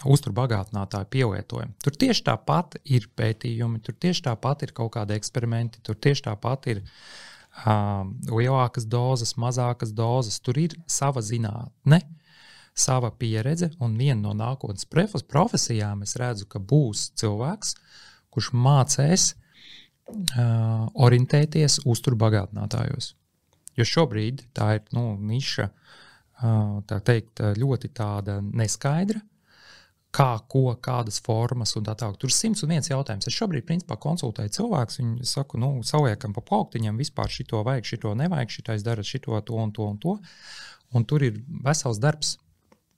uzturbagātinātāju pielietojumu. Tur tieši tāpat ir pētījumi, tur tieši tāpat ir kaut kādi eksperimenti, tur tieši tāpat ir uh, lielākas dozes, mazākas dozes. Tur ir sava zinātne. Uh, sava pieredze, un viena no nākotnes profesijām es redzu, ka būs cilvēks, kurš mācīs uh, orientēties uzturbagātinātājos. Jo šobrīd tā ir nu, niša, uh, tā teikt, ļoti tāda neskaidra. Kā, ko, kādas formas un tā tālāk. Tur ir simts un viens jautājums. Es šobrīd, principā, konsultēju cilvēku. Viņu saku, nu, saliekam pa plauktiņam, vispār šito vajag, šito nevajag, šitais dara šito, to un to un to. Un tur ir vesels darbs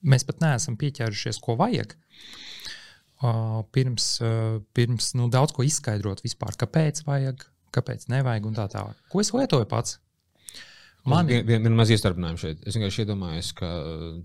mēs pat neesam pieķērušies, ko vajag. Uh, pirms, uh, pirms nu, daudz ko izskaidrot vispār, kāpēc vajag, kāpēc nevajag un tā tālāk. Ko es lietoju pats? Man ir vien, vien maz iestarpinājumi šeit. Es vienkārši iedomājos, ka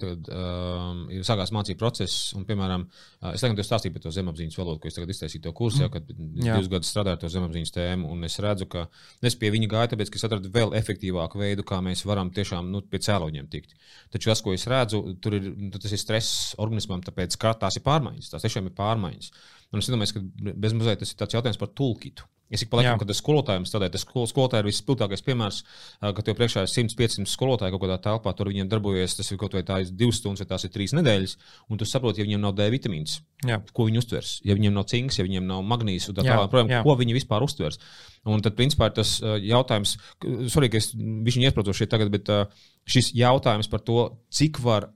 tagad um, ir sākās mācību process, un, piemēram, es tagad stāstīju par to zemapziņas valodu, ko es tagad iztaisīju to kursu, mm. jau, kad Jā. divus gadus strādāju ar to zemapziņas tēmu, un es redzu, ka es pie viņa gāju, tāpēc, ka es atradu vēl efektīvāku veidu, kā mēs varam tiešām nu, pie cēloņiem tikt. Taču tas, ko es redzu, tur ir, tas ir stress organismam, tāpēc, ka tās ir pārmaiņas, tās tiešām ir pārmaiņas. Un es domāju, ka bez mazliet tas ir tāds jautājums par tulkitu. Es ik pa laikam, kad es skolotājiem strādāju, tas skol, skolotāji ir visspilgtākais piemērs, kad tev priekšā ir 100-500 skolotāji kaut kādā telpā, tur viņiem darbojas, tas ir kaut vai tā ir divas stundas, vai tās ir trīs nedēļas, un tu saproti, ja viņiem nav D vitamīns, jā. ko viņi uztvers, ja viņiem nav cinks, ja viņiem nav magnīs, un tā tālāk, protams, ko viņi vispār uztvers. Un tad, principā, ir tas jautājums, sorry, ka es viņu iesprotošu šeit tagad, bet šis jautājums par to, cik var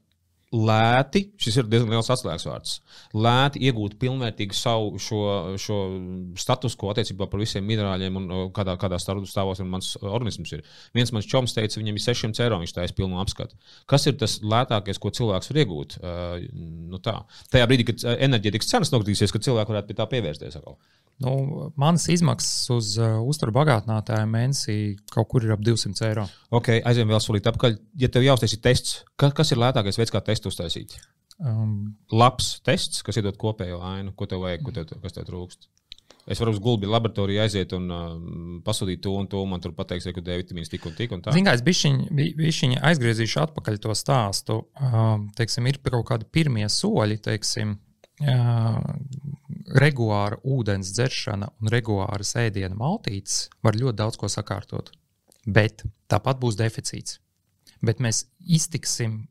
lēti, šis ir diezgan liels atslēgas vārds, lēti iegūt pilnvērtīgu savu šo, šo statusu, ko attiecībā par visiem minerāļiem un kādā, kādā stāvoklī mans organisms ir. Viens mans čoms teica, viņam ir 600 eiro, viņš taisa pilnu apskatu. Kas ir tas lētākais, ko cilvēks var iegūt? Uh, nu tā. Tajā brīdī, kad enerģētikas cenas nokritīsies, ka cilvēki varētu pie tā pievērsties. Atkal. Nu, manas izmaksas uz uh, uzturu bagātinātāju mēnesī kaut kur ir ap 200 eiro. Ok, aizvien vēl solīt apakaļ. Ja tev jāuztaisa tests, ka, kas ir lētākais veids, kā testu uztaisīt? Um, Labs tests, kas iedod kopējo ainu, ko tev vajag, ko tev, kas tev trūkst. Es varu uz gulbi laboratorijā aiziet un uh, pasūtīt to un to. Man tur pateiks, ka D vitamīns tik un tik. Un Ziniet, es bišķiņi aizgriezīšu atpakaļ to stāstu. Uh, teiksim, ir kaut kādi pirmie soļi, teiksim, regulāra ūdens dzeršana un regulāra ēdiena maltītes var ļoti daudz ko sakārtot. Bet tāpat būs deficīts. Bet mēs iztiksim,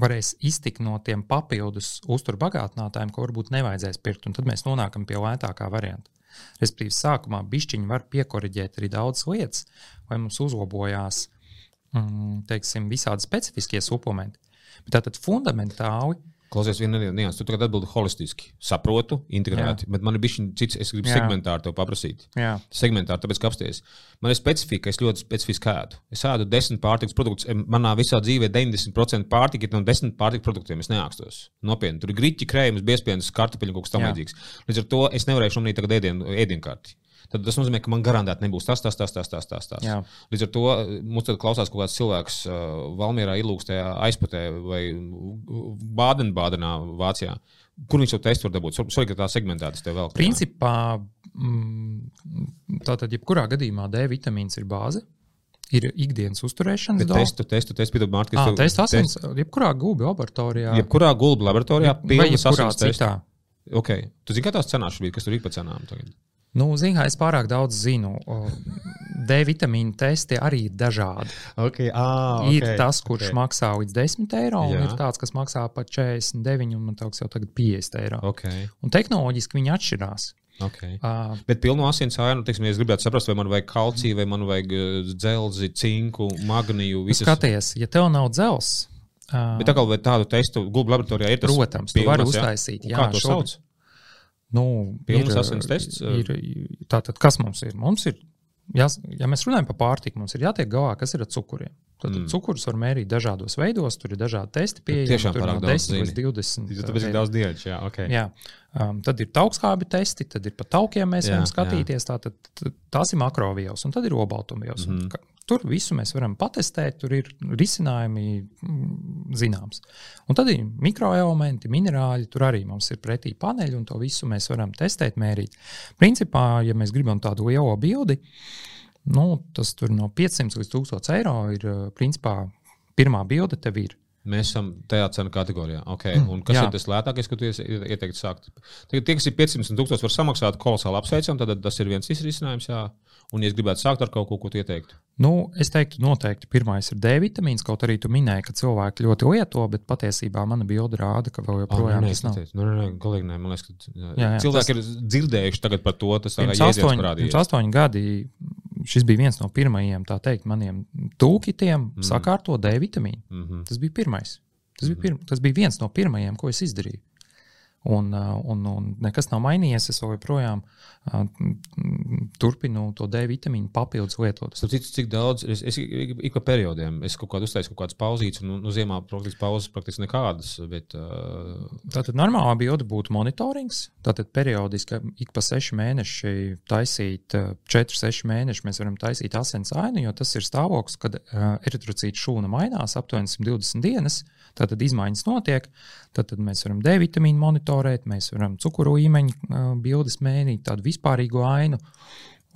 varēs iztikt no tiem papildus uzturbagātinātājiem, ko varbūt nevajadzēs pirkt. Tad mēs nonākam pie lētākā varianta. Respektīvi, sākumā bišķiņi var piekoriģēt arī daudzas lietas, vai mums uzlabojās teiksim, visādi specifiskie suplementi. Bet tātad fundamentāli Klausies, viena nianses. Tu tagad atbildi holistiski. Saprotu, integrēti. Jā. Bet man ir bijis cits, es gribu Jā. segmentāri tev paprasīt. Jā. Segmentāri, tāpēc, ka apsties. Man ir specifika, es ļoti specifiski ēdu. Es ēdu desmit pārtikas produktus. Manā visā dzīvē 90% pārtika ir no desmit pārtikas produktiem. Es neākstos. Nopietni. Tur ir grīķi, krējums, biezpienas, kartupeļu kaut kas tamlīdzīgs. Līdz ar to es nevarēšu nominēt tagad ēdienu, ēdienkarti tad tas nozīmē, ka man garantēti nebūs tas, tas, tas, tas. tas, tas, tas. Jā. Līdz ar to eh, mums klausās kaut kāds cilvēks uh, Valmjerā, Ilūgstajā aizputē vai Bādenbādenā, Vācijā. Kur viņš to testu var dabūt? Sorry, ka tā segmentētas tev vēl. Principā, mm, tātad, jebkurā gadījumā D vitamīns ir bāze. Ir ikdienas uzturēšanas doma. Testu, testu, testu, Mārtiņ, kas tev... Testu asins, test... jebkurā gulbi laboratorijā. Jebkurā gulbi laboratorijā, pilnas asins testā. Ok. Tu zini, kā tās cenās šobrīd, kas tur ir pa cenām tagad? Nu, Ziniet, es pārāk daudz zinu. D vitamīna testi arī ir dažādi. Okay, ah, okay, ir tas, kurš okay. maksā līdz 10 eiro, Jā. un ir tāds, kas maksā pat 49, un man liekas, jau tagad 50 eiro. Okay. Un tehnoloģiski viņi atšķirās. Okay. Uh, Bet pilnu asins ainu, teiksim, ja es gribētu saprast, vai man vajag kalciju, vai man vajag dzelzi, cinku, magniju. Visas... Skaties, ja tev nav dzelzs. Uh, Bet tā kā tādu testu Google laboratorijā ir tas, protams, pilnas, tu vari uztaisīt. Jā, jā, to sauc? Nu, ir. Ir, tātad, kas mums ir? Mums ir jā, ja mēs runājam par pārtiku, mums ir jātiek galā, kas ir ar cukuriem. Tad mm. cukurus var mērīt dažādos veidos, tur ir dažādi testi pieejami. Tiešām tur no 10 līdz 20. Tāpēc ir daudz dieļu. Jā, okay. jā. Um, tad ir taukskābi testi, tad ir pa taukiem mēs jā, varam skatīties. Tā, tad, tās ir makrovielas, un tad ir obaltumvielas. Mm. Tur visu mēs varam patestēt, tur ir risinājumi mm, zināms. Un tad ir mikroelementi, minerāļi, tur arī mums ir pretī paneļi, un to visu mēs varam testēt, mērīt. Principā, ja mēs gribam tādu lielo bildi, nu, tas tur no 500 līdz 1000 eiro ir principā pirmā bilde tev ir. Mēs esam tajā cenu kategorijā. Okay. Mm, Un kas jā. ir tas lētākais, ko jūs ieteikt sākt? Tagad tie, kas ir 500 un 1000, var samaksāt kolosāli apsveicam, tad tas ir viens izrisinājums. Jā. Un, ja es gribētu sākt ar kaut ko, ko tu ieteiktu? Nu, es teiktu, noteikti pirmais ir D vitamīns. Kaut arī tu minēji, ka cilvēki ļoti lieto, bet patiesībā mana bilde rāda, ka vēl joprojām oh, tas nav. Nu, nē, nē, kolēģi, nē, man liekas, ka jā, jā, cilvēki tas... ir dzirdējuši tagad par to. Tas ir astoņi, astoņi gadi. Šis bija viens no pirmajiem, tā teikt, maniem tūkītiem mm. sakārto D vitamīnu. Mm -hmm. Tas bija pirmais. Tas, mm -hmm. bija mhm. pir... tas bija viens no pirmajiem, ko es izdarīju. Un, uh, un, un nekas nav mainījies. Es joprojām uh, turpinu to D vitamīnu papildus lietot. Cik, cik daudz, es, es ik pa periodiem, es kaut kādu uztaisu kaut kādas pauzītes, un nu, ziemā praktiski pauzes praktiski nekādas. Bet, uh... Tātad normālā bilde būtu monitorings. Tātad periodiski ik pa seši mēneši taisīt, četri, seši mēneši mēs varam taisīt asins ainu, jo tas ir stāvoklis, kad uh, eritrocīta šūna mainās aptuveni 120 dienas. Tātad izmaiņas notiek. Tad, mēs varam D vitamīnu monitorēt, mēs varam cukuru līmeņu uh, bildes mēnīt, tādu vispārīgu ainu.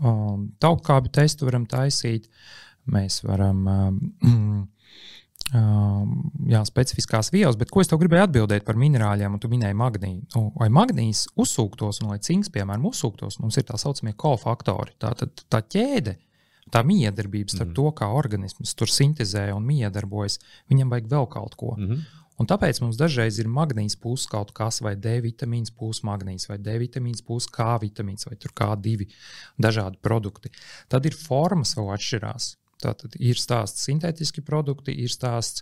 Taukābi testu varam taisīt. Mēs varam jā, specifiskās vielas, bet ko es tev gribēju atbildēt par minerāļiem, un tu minēji magnīnu. Nu, vai magnīs uzsūktos, un lai cinks, piemēram, uzsūktos, mums ir tā saucamie kofaktori. Tā, tā, tā ķēde, tā miedarbība starp mm. to, kā organisms tur sintēzē un miedarbojas, viņam vajag vēl kaut ko. Mm -hmm. Un tāpēc mums dažreiz ir magnīts pūs kaut kas, vai D vitamīns pūs magnīts, vai D vitamīns pūs K vitamīns, vai tur kā divi dažādi produkti. Tad ir formas vēl atšķirās. Tātad ir stāsts sintētiski produkti, ir stāsts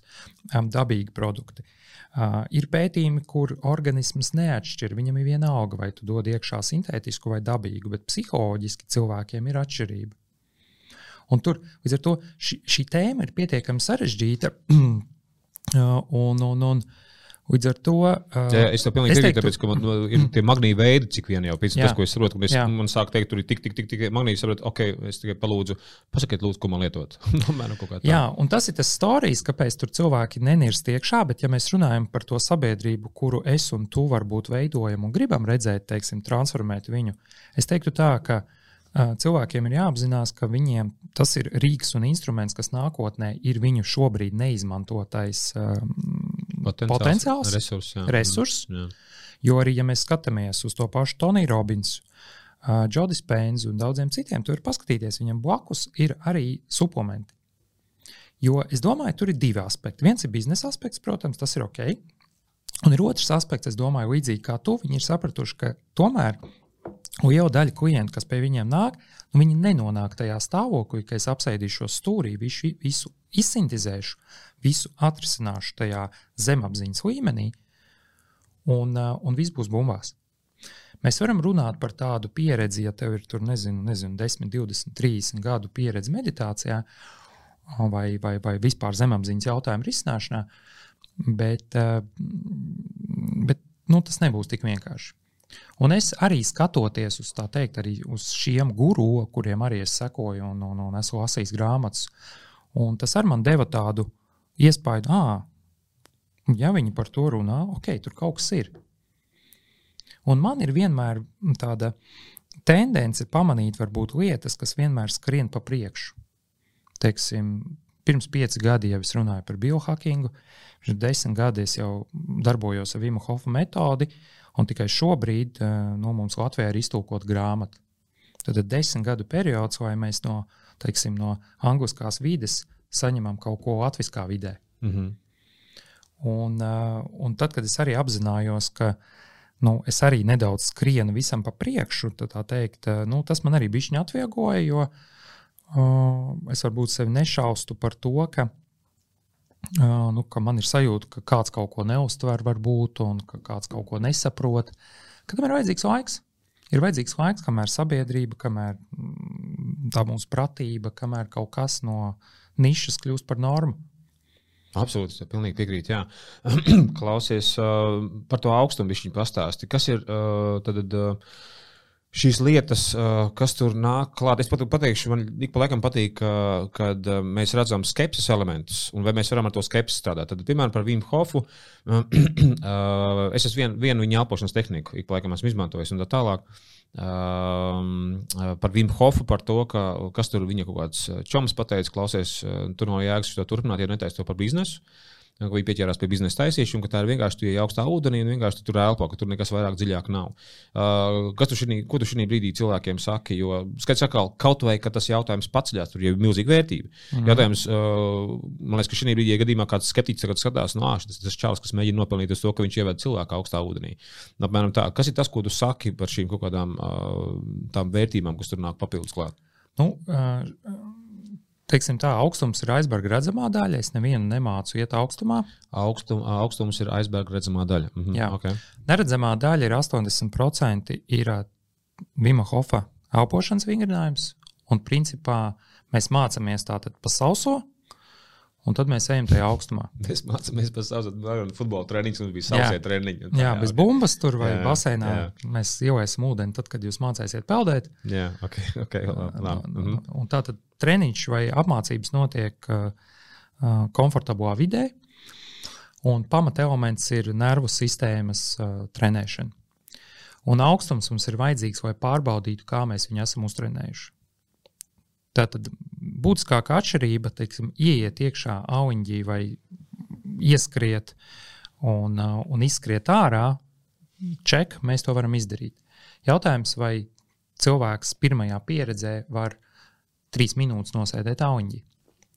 um, dabīgi produkti. Uh, ir pētījumi, kur organisms neatšķir. Viņam ir viena auga, vai tu dod iekšā sintētisku vai dabīgu, bet psiholoģiski cilvēkiem ir atšķirība. Un tur līdz ar to šī, šī tēma ir pietiekami sarežģīta. un, un, un, Līdz ar to. Uh, jā, es tam pilnīgi piekrītu, tāpēc, ka man nu, ir tie magnīti veidi, cik vien jau pēc tam, ko es saprotu, ka es, man sāk teikt, tur ir tik, tik, tik, tik magnīti, saprotu, ok, es tikai palūdzu, pasakiet, lūdzu, ko man lietot. Nu, jā, un tas ir tas stāstījums, kāpēc tur cilvēki nenirst iekšā, bet ja mēs runājam par to sabiedrību, kuru es un tu varbūt veidojam un gribam redzēt, teiksim, transformēt viņu, es teiktu tā, ka cilvēkiem ir jāapzinās, ka viņiem tas ir rīks un instruments, kas nākotnē ir viņu šobrīd neizmantotais potenciāls, potenciāls resurs. Jā. resurs jā. Jo arī, ja mēs skatāmies uz to pašu Toniju Robinsu, Džodis Pēns un daudziem citiem, tur ir paskatīties, viņam blakus ir arī suplementi. Jo es domāju, tur ir divi aspekti. Viens ir biznesa aspekts, protams, tas ir ok. Un ir otrs aspekts, es domāju, līdzīgi kā tu, viņi ir sapratuši, ka tomēr liela daļa klientu, kas pie viņiem nāk, nu, viņi nenonāk tajā stāvoklī, ka es apsēdīšos stūrī, visu, visu izsintēzēšu, visu atrisināšu tajā zemapziņas līmenī, un, uh, un viss būs bumbās. Mēs varam runāt par tādu pieredzi, ja tev ir tur, nezinu, nezinu 10, 20, 30 gadu pieredze meditācijā vai, vai, vai vispār zemapziņas jautājumu risināšanā, bet, uh, bet nu, tas nebūs tik vienkārši. Un es arī skatoties uz, teikt, arī uz šiem guru, kuriem arī es sekoju un, un, un esmu lasījis grāmatas, tas arī man deva tādu iespēju, ah, ja viņi par to runā, ok, tur kaut kas ir. Un man ir vienmēr tāda tendence pamanīt, varbūt lietas, kas vienmēr skrien pa priekšu. Teiksim, pirms pieci gadi jau es runāju par biohackingu, pirms desmit gadi es jau darbojos ar Vimu Hofu metodi, un tikai šobrīd eh, nu, mums Latvijā ir iztulkota grāmata. Tad ir desmit gadu periods, lai mēs no, teiksim, no angliskās vides saņemam kaut ko latviskā vidē. Mm -hmm. un, uh, un tad, kad es arī apzinājos, ka nu, es arī nedaudz skrienu visam pa priekšu, teikt, uh, nu, tas man arī bija atviegloja, jo uh, es varbūt sevi nešaustu par to, ka, nu, ka man ir sajūta, ka kāds kaut ko neuztver, varbūt, un ka kāds kaut ko nesaprot. Kad man ir vajadzīgs laiks, ir vajadzīgs laiks, kamēr sabiedrība, kamēr mm, tā mūsu pratība, kamēr kaut kas no nišas kļūst par normu. Absolūti, es pilnīgi piekrītu. Klausies uh, par to augstumu, viņš pastāstīja. Kas ir uh, tad, uh, šīs lietas, uh, kas tur nāk klāt? Es pat pateikšu, man ik pa laikam patīk, uh, kad uh, mēs redzam skepses elementus, un vai mēs varam ar to skepsi strādāt. Tad, piemēram, par Vīmu Hofu. Uh, es esmu vienu, vienu viņa elpošanas tehniku, ik pa laikam esmu izmantojis, un tā tālāk. Uh, Um, par Vimu Hofu, par to, ka, kas tur viņa kaut kāds čoms pateica, klausies, tur nav jēgas to turpināt, ja netaisa to par biznesu. Ka viņi pieķērās pie biznesa taisīšanas, un ka tā ir vienkārši tu ej augstā ūdenī un vienkārši tu tur elpo, ka tur nekas vairāk dziļāk nav. Uh, kas tu šinī, ko tu šajā brīdī cilvēkiem saki? Jo, skaidrs, atkal, kaut vai tas jautājums pats ceļās, tur jau ir milzīga vērtība. Mm -hmm. Jautājums, uh, man liekas, ka šī brīdī, ja gadījumā kāds skeptiķis skatās, no āršas, tas ir čels, kas mēģina nopelnīt to, ka viņš ievada cilvēku augstā ūdenī. Apmēram tā, kas ir tas, ko tu saki par šīm kaut kādām uh, vērtībām, kas tur nāk papildus klāt? Nu, uh, Teiksim tā, augstums ir aizberga redzamā daļa. Es nevienu nemācu iet augstumā. Augstum, augstums ir aizberga redzamā daļa. Mhm, Jā, okay. neredzamā daļa ir 80% ir Vima Hofa elpošanas vingrinājums. Un principā mēs mācāmies tātad pa sauso, Un tad mēs ejam tajā augstumā. Mēs mācāmies par savu futbola treniņu, mums bija sausie treniņi. Jā, jā, bez bumbas tur vai jā, baseinā. Jā. Mēs ieliesim ūdeni, tad, kad jūs mācīsiet peldēt. Jā, ok. okay labi, labi. Un, mhm. un tā tad treniņš vai apmācības notiek uh, uh, komfortablā vidē. Un pamatelements ir nervu sistēmas uh, trenēšana. Un augstums mums ir vajadzīgs, lai pārbaudītu, kā mēs viņu esam uztrenējuši. Tātad būtiskākā atšķirība, teiksim, ieiet iekšā auņģī vai ieskriet un, uh, un izskriet ārā, ček, mēs to varam izdarīt. Jautājums, vai cilvēks pirmajā pieredzē var trīs minūtes nosēdēt auņģi.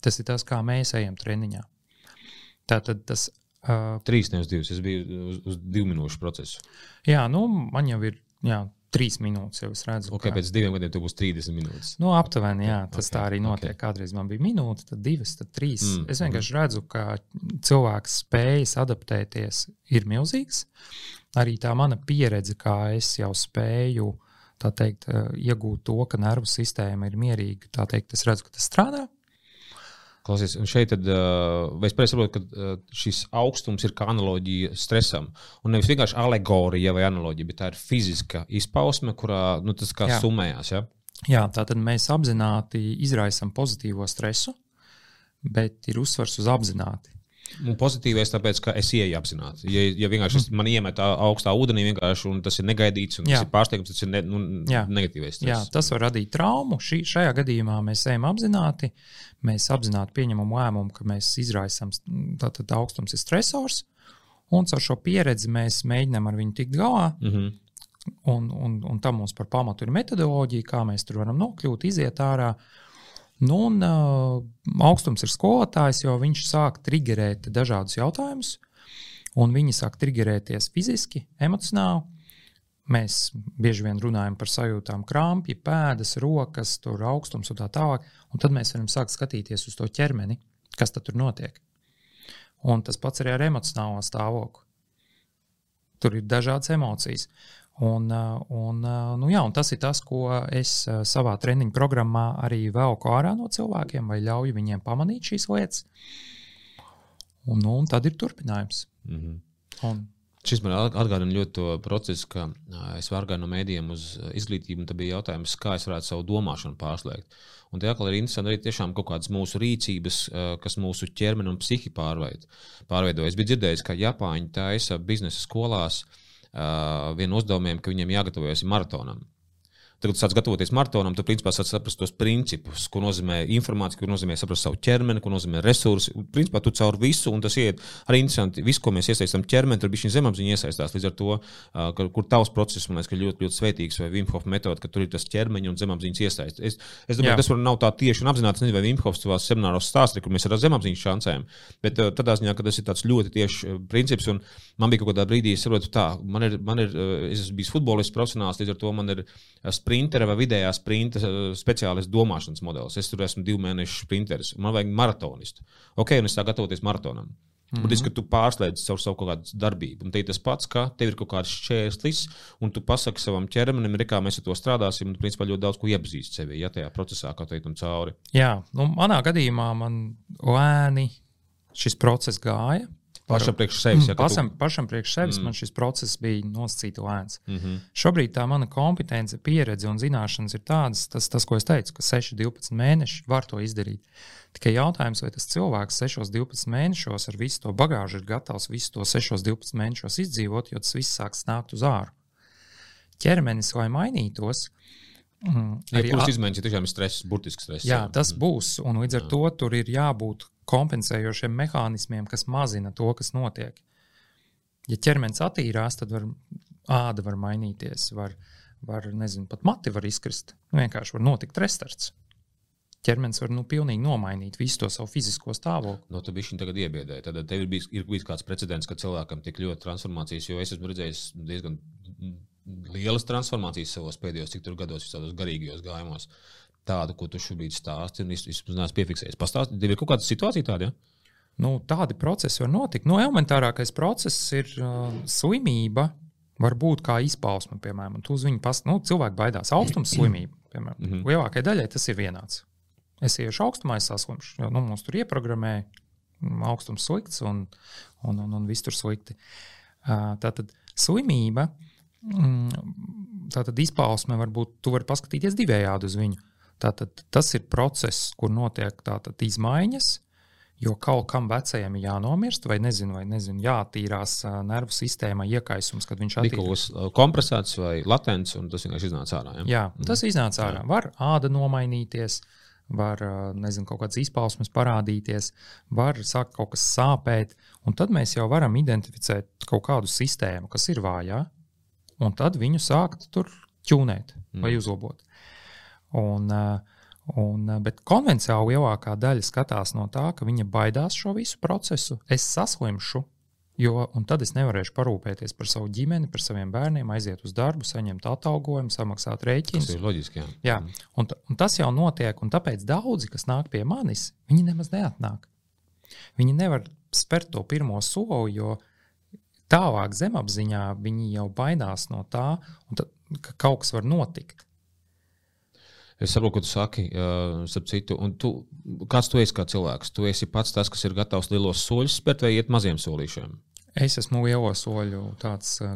Tas ir tas, kā mēs ejam treniņā. Tātad tas. Uh, Trīs, nevis divas. Es biju uz, uz divu minūšu procesu. Jā, nu, man jau ir jā, trīs minūtes. Jau es redzu, okay, ka pēc diviem gadiem tur būs 30 minūtes. Nu, aptuveni, jā, tas okay, tā arī notiek. Okay. Kādreiz man bija minūte, tad divas, tad trīs. Mm, es vienkārši mm. redzu, ka cilvēks spējas adaptēties ir milzīgs. Arī tā mana pieredze, kā es jau spēju teikt, iegūt to, ka nervu sistēma ir mierīga. Tā teikt, es redzu, ka tas strādā. Klausies, un šeit, tad, vai es saprotu, ka šis augstums ir kā analoģija stresam? Un nevis vienkārši alegorija vai analoģija, bet tā ir fiziska izpausme, kurā nu, tas kā Jā. summējās. Ja? Jā, tā tad mēs apzināti izraisām pozitīvo stresu, bet ir uzsvars uz apzināti. Un pozitīvais, tāpēc, ka es ieeju apzināti. Ja, ja vienkārši mm. man iemet augstā ūdenī, un tas ir negaidīts, un Jā. tas ir pārsteigums, tas ir ne, nu, Jā. negatīvais. Tas. Jā, tas var radīt traumu. Šī, šajā gadījumā mēs ejam apzināti. Mēs apzināti pieņemam lēmumu, ka mēs izraisām tātad augstums ir stresors, un ar šo pieredzi mēs mēģinām ar viņu tikt galā. Mm -hmm. Un, un, un tam mums par pamatu ir metodoloģija, kā mēs tur varam nokļūt, iziet ārā. Nu, un, uh, augstums ir skolotājs, jo viņš sāk triggerēt dažādus jautājumus, un viņi sāk triggerēties fiziski, emocionāli. Mēs bieži vien runājam par sajūtām, krāpji, pēdas, rokas, augstums un tā tālāk. Un tad mēs varam sākt skatīties uz to ķermeni, kas tur notiek. Un tas pats arī ar emocionālo stāvokli. Tur ir dažādas emocijas. Un, uh, un, uh, nu jā, un tas ir tas, ko es uh, savā treniņu programmā arī velku ārā no cilvēkiem, vai ļauju viņiem pamanīt šīs lietas. Un, nu, un tad ir turpinājums. Mm -hmm. un, Šis man atgādina ļoti to procesu, ka es vargāju no mēdījiem uz izglītību, un tad bija jautājums, kā es varētu savu domāšanu pārslēgt. Un tie atkal ir interesanti arī tiešām kaut kādas mūsu rīcības, kas mūsu ķermeni un psihi pārveido. Es biju dzirdējis, ka Japāņi taisa biznesa skolās uh, uh, vienu uzdevumiem, ka viņiem jāgatavojas maratonam. Tagad, kad sāc gatavoties maratonam, tu principā sāc saprast tos principus, ko nozīmē informācija, ko nozīmē saprast savu ķermeni, ko nozīmē resursi. Principā tu caur visu, un tas iet arī interesanti. Visu, ko mēs iesaistām ķermeni, tur bija šī zemapziņa iesaistās. Līdz ar to, uh, kur, tavs process, man liekas, ļoti, ļoti svētīgs, vai Vimhof metode, ka tur ir tas ķermeņa un zemapziņas iesaistīts. Es, es domāju, Jā. tas var nav tā tieši un apzināti. Es nezinu, vai Vimhofs savā semināros stāsta, kur mēs ar zemapziņas šancēm, bet tādā ziņā, ka tas ir tāds ļoti tieši princips. Man bija kaut kādā brīdī, es saprotu, tā, man ir, man ir, es esmu bijis futbolists profesionāls, līdz ar to man ir sprintera vai vidējā sprinta eh, speciālists domāšanas modelis. Es tur esmu divu mēnešu sprinteris, man vajag maratonistu. Ok, un es sāku gatavoties maratonam. Mm -hmm. Būtiski, ka tu pārslēdz savu, savu kaut kādu darbību. Un te ir tas pats, ka tev ir kaut kāds šķērslis, un tu pasaki savam ķermenim, kā mēs ar to strādāsim. Un, principā, ļoti daudz ko iepazīst sevi, ja tajā procesā, kā teikt, un cauri. Jā, nu, manā gadījumā man lēni šis process gāja. Pašam priekš sevis. Ja, pašam, tu... pašam priekš sevis mm. man šis process bija nosacīts lēns. Mm -hmm. Šobrīd tā mana kompetence, pieredze un zināšanas ir tādas, tas, tas ko es teicu, ka 6, 12 mēneši var to izdarīt. Tikai jautājums, vai tas cilvēks 6, 12 mēnešos ar visu to bagāžu ir gatavs visu to 6, 12 mēnešos izdzīvot, jo tas viss sāks nākt uz āru. Ķermenis, lai mainītos, Mm, arī ja, izmaiņas ir tiešām stress, burtisks stress. Jā, tas mm. būs. Un līdz ar jā. to tur ir jābūt kompensējošiem mehānismiem, kas mazina to, kas notiek. Ja ķermenis attīrās, tad var, āda var mainīties, var, var nezinu, pat mati var izkrist. Nu, vienkārši var notikt restarts. Ķermenis var nu, pilnīgi nomainīt visu to savu fizisko stāvokli. No, tu biji tagad iebiedēji. Tad tev ir bijis, ir bijis kāds precedents, ka cilvēkam tik ļoti transformācijas, jo es esmu redzējis diezgan lielas transformācijas savos pēdējos cik gados, tādos garīgajos gājumos. Tādu, ko tu šobrīd stāsti, un es neesmu piefiksējis. Pastāstiet, tev ir kaut kāda situācija tāda? Ja? Nu, tādi procesi var notikt. Nu, elementārākais process ir uh, slimība, var būt kā izpausme, piemēram. Tu uz viņu pastāsti, nu, cilvēki baidās augstums slimību. Piemēram. Mm -hmm. Lielākajai daļai tas ir vienāds. Es iešu augstumā, es saslimšu, jo nu, mums tur ieprogrammēja mm, augstums slikts un, un, un, un viss tur slikti. Uh, tātad slimība Mm, tātad izpausme var būt, tu vari paskatīties divējādi uz viņu. Tātad tas ir process, kur notiek tātad izmaiņas, jo kaut kam vecajam ir jānomirst, vai nezinu, vai nezinu, jātīrās nervu sistēmā iekaisums, kad viņš attīstās. Kompresēts vai latents, un tas vienkārši iznāca ārā. Ja? Jā, tas iznāca ārā. Var āda nomainīties, var nezinu, kaut kādas izpausmes parādīties, var sākt kaut kas sāpēt. Un tad mēs jau varam identificēt kaut kādu sistēmu, kas ir vājā, un tad viņu sākt tur ķūnēt vai mm. uzlabot. Un, un, bet konvencionāli lielākā daļa skatās no tā, ka viņa baidās šo visu procesu. Es saslimšu, Jo, un tad es nevarēšu parūpēties par savu ģimeni, par saviem bērniem, aiziet uz darbu, saņemt atalgojumu, samaksāt rēķinus. Tas ir loģiski. Jā, jā un, un tas jau notiek, un tāpēc daudzi, kas nāk pie manis, viņi nemaz neatnāk. Viņi nevar spērt to pirmo soli, jo tālāk zemapziņā viņi jau baidās no tā, tad, ka kaut kas var notikt. Es saprotu, ko tu saki, uh, citu, un tu, kāds tu esi kā cilvēks? Tu esi pats tas, kas ir gatavs lielos soļus spērt vai iet maziem solīšiem? Es esmu lielo soļu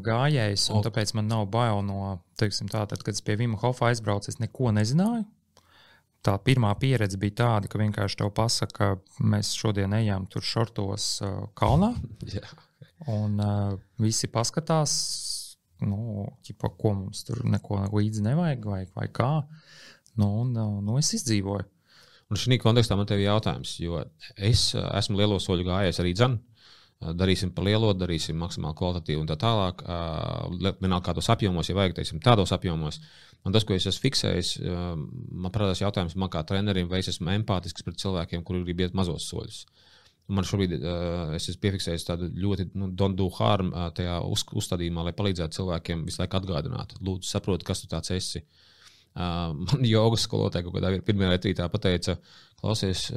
gājējs, un o. tāpēc man nav bail no, teiksim, tā, tad, kad es pie Vima Hofa aizbraucu, es neko nezināju. Tā pirmā pieredze bija tāda, ka vienkārši te pasaka, ka mēs šodien ejam tur šortos uh, kalnā. yeah. Un uh, visi paskatās, nu, ķipa, ko mums tur neko līdzi nevajag, vai, vai kā. Nu, un, uh, nu, es izdzīvoju. Un šī kontekstā man te ir jautājums, jo es esmu lielo soļu gājējis arī dzēnu darīsim par lielo, darīsim maksimāli kvalitatīvu un tā tālāk. Vienalga kādos apjomos, ja vajag, teiksim, tādos apjomos. Un tas, ko es esmu fiksējis, man parādās jautājums, man kā trenerim, vai es esmu empātisks pret cilvēkiem, kuri grib iet mazos soļus. Man šobrīd uh, es esmu piefiksējis tādu ļoti nu, don't do harm uh, tajā uz, uzstādījumā, lai palīdzētu cilvēkiem visu laiku atgādināt. Lūdzu, saprotiet, kas tu tāds esi. Uh, man jogas skolotāja kaut kādā pirmajā retrītā pateica, klausies,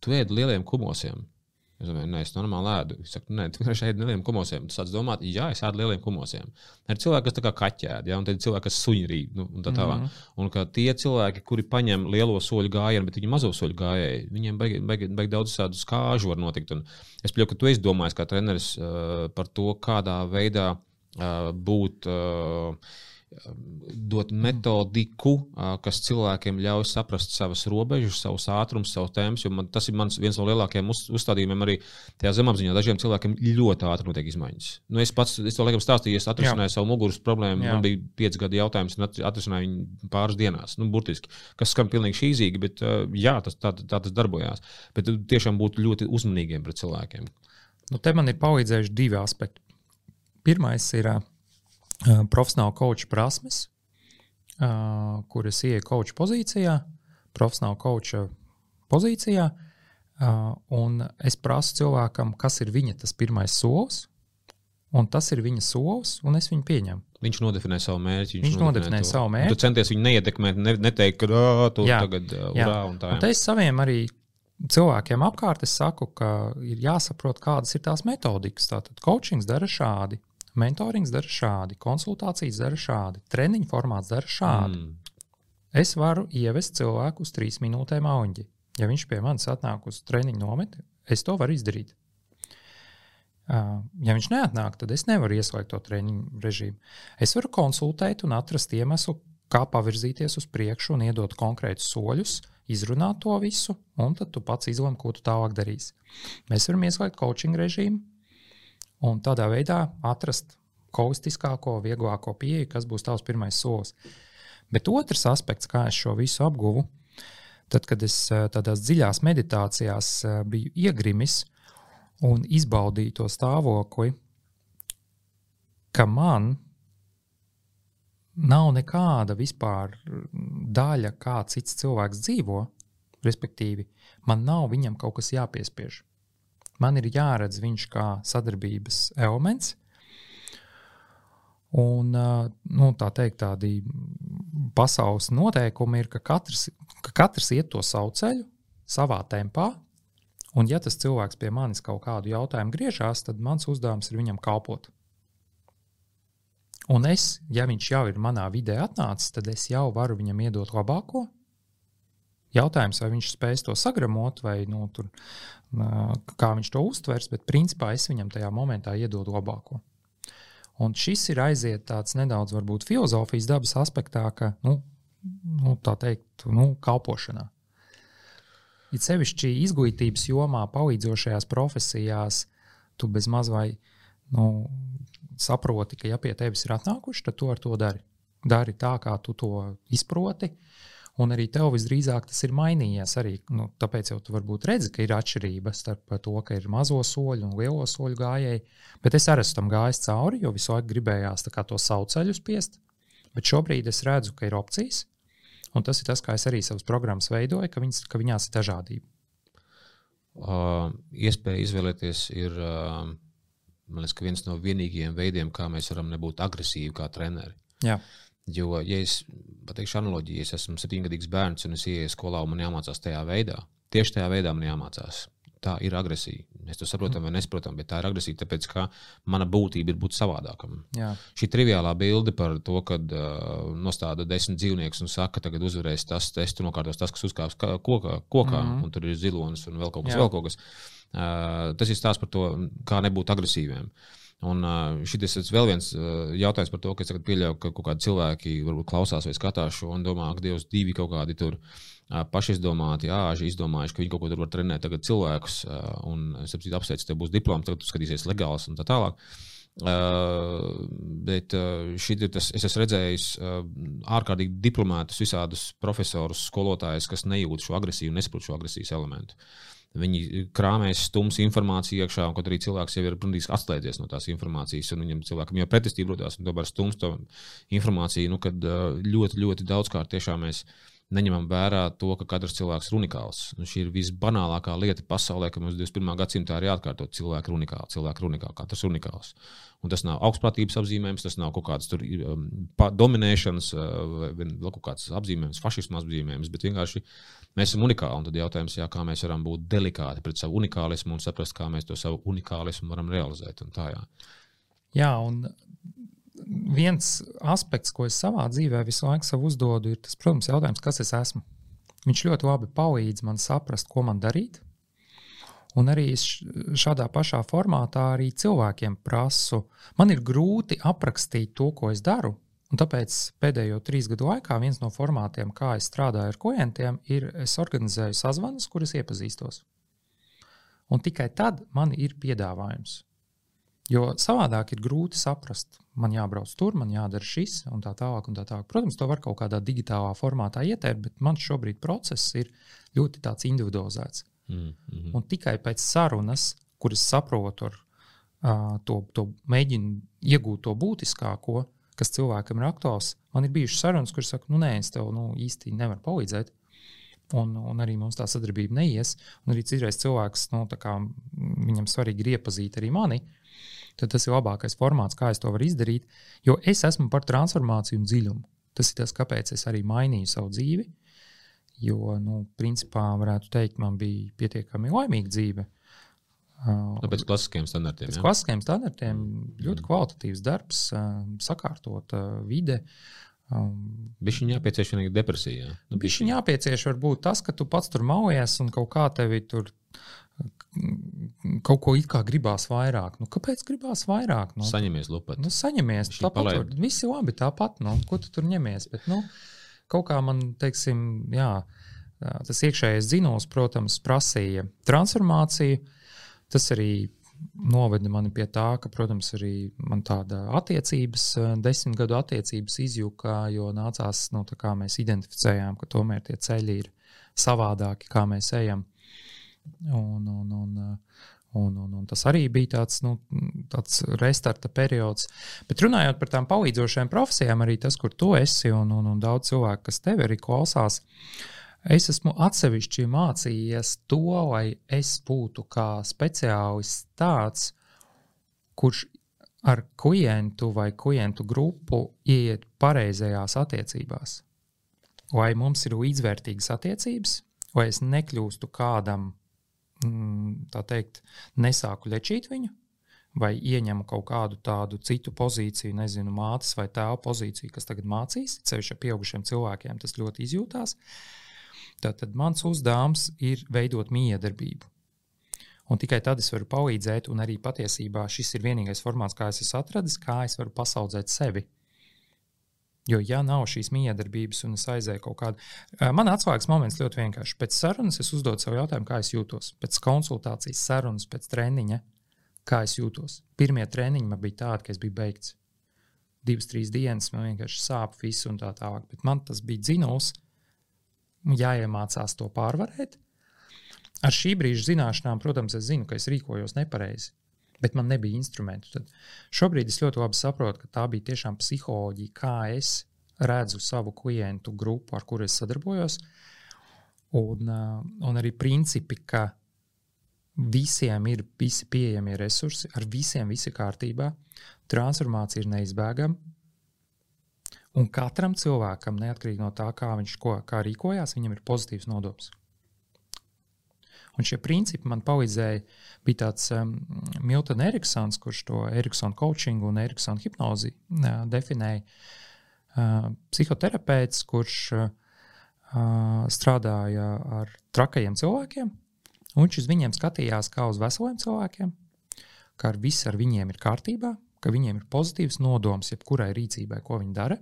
tu ēd lieliem kumosiem. Es domāju, nē, es normāli ēdu. Viņš saka, nē, tu vienkārši ēdi lieliem kumosiem. Tu sāc domāt, jā, es ēdu lieliem kumosiem. Ir cilvēki, kas tā kā kaķēdi, ja, un tad ir cilvēki, kas suņrīt. Nu, un tā tālāk. Mm -hmm. Un ka tie cilvēki, kuri paņem lielo soļu gājienu, bet viņi mazo soļu gājēji, viņiem baigi, baigi, baigi daudz tādu skāžu var notikt. Un es pieņemu, ka tu esi domājis kā treneris uh, par to, kādā veidā uh, būt. Uh, dot metodiku, kas cilvēkiem ļauj saprast savas robežas, savus ātrumus, savus tēmas. Tas ir mans, viens no lielākajiem uz, uzstādījumiem arī tajā zemapziņā. Dažiem cilvēkiem ļoti ātri notiek izmaiņas. Nu, es pats, es to laikam stāstīju, es atrisināju Jā. savu muguras problēmu. Jā. Man bija pieci gadi jautājums, un atrisināju viņu pāris dienās. Nu, burtiski, kas skan pilnīgi šīzīgi, bet jā, tas tā, tā tas darbojās. Bet tiešām būt ļoti uzmanīgiem pret cilvēkiem. Nu, te man ir palīdzējuši divi aspekti. Pirmais ir uh, profesionāla koča prasmes, kuras ieeja koča pozīcijā, profesionāla koča pozīcijā. Un es prasu cilvēkam, kas ir viņa tas pirmais solis, un tas ir viņa solis, un es viņu pieņemu. Viņš nodefinē savu mērķi. Viņš, viņš nodefinē to. savu mērķi. Tu centies viņu neietekmēt, ne, neteikt, ka tu jā, tagad urā un tā. Un es saviem arī cilvēkiem apkārt saku, ka ir jāsaprot, kādas ir tās metodikas. Tātad coachings dara šādi. Mentorings dara šādi, konsultācijas dara šādi, treniņu formāts dara šādi. Mm. Es varu ievest cilvēku uz trīs minūtēm auņģi. Ja viņš pie manis atnāk uz treniņu nometni, es to varu izdarīt. Uh, ja viņš neatnāk, tad es nevaru ieslēgt to treniņu režīmu. Es varu konsultēt un atrast iemeslu, kā pavirzīties uz priekšu un iedot konkrētus soļus, izrunāt to visu, un tad tu pats izlem, ko tu tālāk darīsi. Mēs varam ieslēgt coaching režīmu, un tādā veidā atrast holistiskāko, vieglāko pieeju, kas būs tavs pirmais solis. Bet otrs aspekts, kā es šo visu apguvu, tad, kad es eh, tādās dziļās meditācijās eh, biju iegrimis un izbaudīju to stāvokli, ka man nav nekāda vispār daļa, kā cits cilvēks dzīvo, respektīvi, man nav viņam kaut kas jāpiespiež. Man ir jāredz viņš kā sadarbības elements. Un, nu, tā teikt, tādi pasaules noteikumi ir, ka katrs, ka katrs iet to savu ceļu, savā tempā. Un, ja tas cilvēks pie manis kaut kādu jautājumu griežās, tad mans uzdevums ir viņam kalpot. Un es, ja viņš jau ir manā vidē atnācis, tad es jau varu viņam iedot labāko, Jautājums, vai viņš spēs to sagramot, vai nu, tur, kā viņš to uztvers, bet principā es viņam tajā momentā iedodu labāko. Un šis ir aiziet tāds nedaudz varbūt filozofijas dabas aspektā, ka, nu, nu tā teikt, nu, kalpošanā. It sevišķi izglītības jomā, palīdzošajās profesijās, tu bez maz vai nu, saproti, ka, ja pie tevis ir atnākuši, tad tu ar to dari. Dari tā, kā tu to izproti, Un arī tev visdrīzāk tas ir mainījies. Arī, nu, tāpēc jau tu varbūt redzi, ka ir atšķirība starp to, ka ir mazo soļu un lielo soļu gājēji. Bet es arī esmu tam gājis cauri, jo visu laiku gribējās to savu ceļu spiest. Bet šobrīd es redzu, ka ir opcijas. Un tas ir tas, kā es arī savas programmas veidoju, ka, viņas, ka viņās ir dažādība. Uh, iespēja izvēlēties ir uh, liekas, viens no vienīgajiem veidiem, kā mēs varam nebūt agresīvi kā treneri. Jā. Jo, ja es pateikšu analoģiju, es esmu septiņgadīgs bērns un es ienāku skolā un man jāmācās tajā veidā, tieši tajā veidā man jāmācās. Tā ir agresija. Mēs to saprotam vai nesaprotam, bet tā ir agresija, tāpēc ka mana būtība ir būt savādākam. Jā. Šī triviālā bilde par to, ka uh, nostāda desmit dzīvniekus un saka, ka tagad uzvarēs tas, tas, tu nokārtos tas, kas uzkāps kokā, kokā mm -hmm. un tur ir zilonis un vēl kaut kas, Jā. vēl kaut kas. Uh, tas ir stāsts par to, kā nebūt agresīviem. Uh, Un šis ir vēl viens jautājums par to, ka es pieļauju, ka kaut kādi cilvēki klausās vai skatās šo un domā, ka Dievs divi kaut kādi tur paši izdomāti, āži izdomājuši, ka viņi kaut ko tur var trenēt tagad cilvēkus. Un es saprotu, apsveicu, tev būs diploms, tagad tu skatīsies legāls un tā tālāk. Uh, bet uh, tas, es esmu redzējis uh, ārkārtīgi diplomātus, visādus profesorus, skolotājus, kas nejūt šo agresiju, nesaprot šo agresijas elementu. Uh, Viņi krāpēs, stums informāciju iekšā, un kaut arī cilvēks jau ir protams, atslēdzies no tās informācijas, un viņam cilvēkam jau pretestība rodas, un tomēr stums to informāciju, nu, kad ļoti, ļoti daudzkārt tiešām mēs neņemam vērā to, ka katrs cilvēks ir unikāls. Nu, šī ir visbanālākā lieta pasaulē, ka mums 21. gadsimtā ir jāatkārto cilvēku unikāli. Cilvēku unikāli, katrs ir unikāls. Un tas nav augstprātības apzīmējums, tas nav kaut kāds tur, um, dominēšanas vai vēl kaut kāds apzīmējums, fašisma apzīmējums, bet vienkārši Mēs esam unikāli, un tad jautājums, jā, kā mēs varam būt delikāti pret savu unikālismu un saprast, kā mēs to savu unikālismu varam realizēt. Un tā, jā. jā, un viens aspekts, ko es savā dzīvē visu laiku sev uzdodu, ir tas, protams, jautājums, kas es esmu. Viņš ļoti labi palīdz man saprast, ko man darīt. Un arī šādā pašā formātā arī cilvēkiem prasu. Man ir grūti aprakstīt to, ko es daru, Un tāpēc pēdējo trīs gadu laikā viens no formātiem, kā es strādāju ar klientiem, ir es organizēju sazvanus, kuras iepazīstos. Un tikai tad man ir piedāvājums. Jo savādāk ir grūti saprast, man jābrauc tur, man jādara šis, un tā tālāk. Un tā tālāk. Protams, to var kaut kādā digitālā formātā ieteikt, bet man šobrīd process ir ļoti individualizēts. Mm -hmm. Un tikai pēc sarunas, kuras saprotu, ar uh, to, to mēģinu iegūt to būtiskāko, kas cilvēkam ir aktuāls. Man ir bijušas sarunas, kuras saka, nu nē, es tev nu, īsti nevaru palīdzēt. Un, un arī mums tā sadarbība neies. Un arī citreiz cilvēks, nu, kā, viņam svarīgi ir iepazīt arī mani. Tad tas ir labākais formāts, kā es to varu izdarīt. Jo es esmu par transformāciju un dziļumu. Tas ir tas, kāpēc es arī mainīju savu dzīvi. Jo, nu, principā, varētu teikt, man bija pietiekami laimīga dzīve. Nu, pēc klasiskiem standartiem. Pēc ja? klasiskiem standartiem ļoti kvalitatīvs darbs, sakārtota vide. Viņš viņam jāpieciešama depresija. Nu, Viņš viņam jāpieciešama varbūt tas, ka tu pats tur maujies un kaut kā tevi tur kaut ko it kā gribās vairāk. Nu, kāpēc gribās vairāk? Nu, saņemies lupat. Nu, saņemies. Tāpat tur viss ir labi, tāpat. Nu, ko tu tur ņemies? Bet, nu, kaut kā man, teiksim, jā, tas iekšējais dzinējums, protams, prasīja transformāciju. Tas arī noveda mani pie tā, ka, protams, arī man tāda attiecības, desmit gadu attiecības izjūka, jo nācās, nu, kā mēs identificējām, ka tomēr tie ceļi ir savādāki, kā mēs ejam. Un, un, un, un, un, un tas arī bija tāds, nu, tāds restarta periods. Bet runājot par tām palīdzošajām profesijām, arī tas, kur tu esi un, un, un daudz cilvēku, kas tevi arī klausās, Es esmu atsevišķi mācījies to, lai es būtu kā speciālists tāds, kurš ar klientu vai klientu grupu ieiet pareizajās attiecībās. Lai mums ir līdzvērtīgas attiecības, lai es nekļūstu kādam, tā teikt, nesāku lečīt viņu, vai ieņemu kaut kādu tādu citu pozīciju, nezinu, mātes vai tēva pozīciju, kas tagad mācīs. Ceļš ar pieaugušiem cilvēkiem tas ļoti izjūtās. Tātad mans uzdevums ir veidot miedarbību. Un tikai tad es varu palīdzēt, un arī patiesībā šis ir vienīgais formāts, kā es esmu atradis, kā es varu pasaudzēt sevi. Jo, ja nav šīs miedarbības, un es aizēju kaut kādu, man atslēgas moments ļoti vienkārši. Pēc sarunas es uzdodu sev jautājumu, kā es jūtos. Pēc konsultācijas, sarunas, pēc treniņa, kā es jūtos. Pirmie treniņi man bija tādi, ka es biju beigts. Divas, trīs dienas man vienkārši sāp visu un tā tālāk. Bet man tas bija dzinuls, jāiemācās to pārvarēt. Ar šī brīža zināšanām, protams, es zinu, ka es rīkojos nepareizi, bet man nebija instrumentu. Tad šobrīd es ļoti labi saprotu, ka tā bija tiešām psiholoģija, kā es redzu savu klientu grupu, ar kuru es sadarbojos. Un, un arī principi, ka visiem ir visi pieejamie resursi, ar visiem ir kārtībā, transformācija ir neizbēgama. Un katram cilvēkam, neatkarīgi no tā, kā viņš ko, kā rīkojās, viņam ir pozitīvs nodoms. Un šie principi man palīdzēja. Bija tāds um, Milton Eriksons, kurš to Eriksona coaching un Eriksona hipnozi uh, definēja. Uh, psihoterapeits, kurš uh, strādāja ar trakajiem cilvēkiem, un viņš uz viņiem skatījās kā uz veseliem cilvēkiem, ka ar viss ar viņiem ir kārtībā, ka viņiem ir pozitīvs nodoms jebkurai rīcībai, ko viņi dara.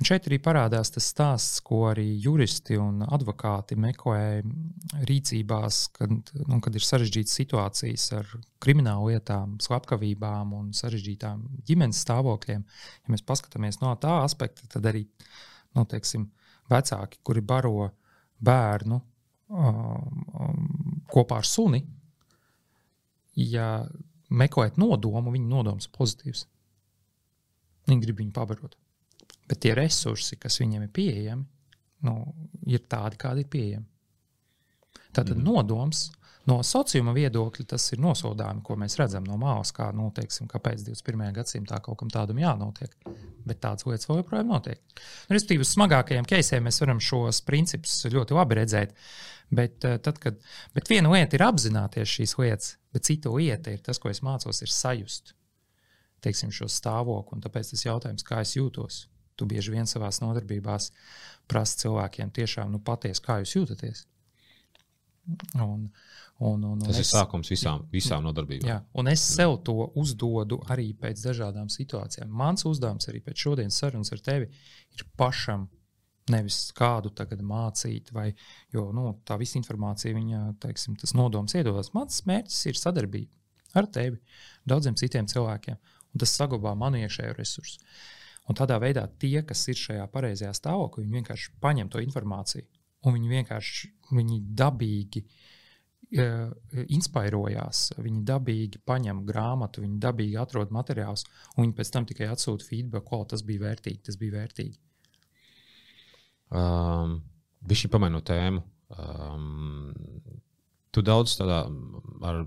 Un šeit arī parādās tas stāsts, ko arī juristi un advokāti meklē rīcībās, kad, nu, kad ir sarežģītas situācijas ar kriminālu lietām, slepkavībām un sarežģītām ģimenes stāvokļiem. Ja mēs paskatāmies no tā aspekta, tad arī nu, teiksim, vecāki, kuri baro bērnu um, kopā ar suni, ja meklēt nodomu, viņa nodoms ir pozitīvs. Viņi grib viņu pabarot. Bet tie resursi, kas viņiem ir pieejami, nu, ir tādi, kādi ir pieejami. Tātad mm. nodoms no sociālā viedokļa tas ir nosodāmi, ko mēs redzam no malas, kā, nu, teiksim, kāpēc 21. gadsimtā kaut kam tādam jānotiek. Bet tādas lietas vēl joprojām notiek. Respektīvi, uz smagākajiem keisiem mēs varam šos principus ļoti labi redzēt. Bet, eh, tad, kad, bet viena lieta ir apzināties šīs lietas, bet cita lieta ir tas, ko es mācos, ir sajust teiksim, šo stāvokli. Un tāpēc tas jautājums, kā es jūtos, Tu bieži vien savā nodarbībās prasa cilvēkiem tiešām nu, patiesi, kā jūs jūtaties. Un, un, un, Tas un es, ir sākums visām, visām nodarbībām. Jā, un es sev to uzdodu arī pēc dažādām situācijām. Mans uzdevums arī pēc šodienas sarunas ar tevi ir pašam. Nevis kādu tagad mācīt, vai, jo nu, tā visa informācija, viņa, teiksim, tas nodoms iedodas. Mans mērķis ir sadarbība ar tevi, daudziem citiem cilvēkiem, un tas saglabā manu iekšējo resursu. Un tādā veidā tie, kas ir šajā pareizajā stāvoklī, viņi vienkārši paņem to informāciju un viņi vienkārši viņi dabīgi uh, inspirējās, viņi dabīgi paņem grāmatu, viņi dabīgi atrod materiālus, un viņi pēc tam tikai atsūta feedback, ko tas bija vērtīgi. Tas bija vērtīgi. Um, Viņš ir pamainījis tēmu. Um, tu daudz tādā ar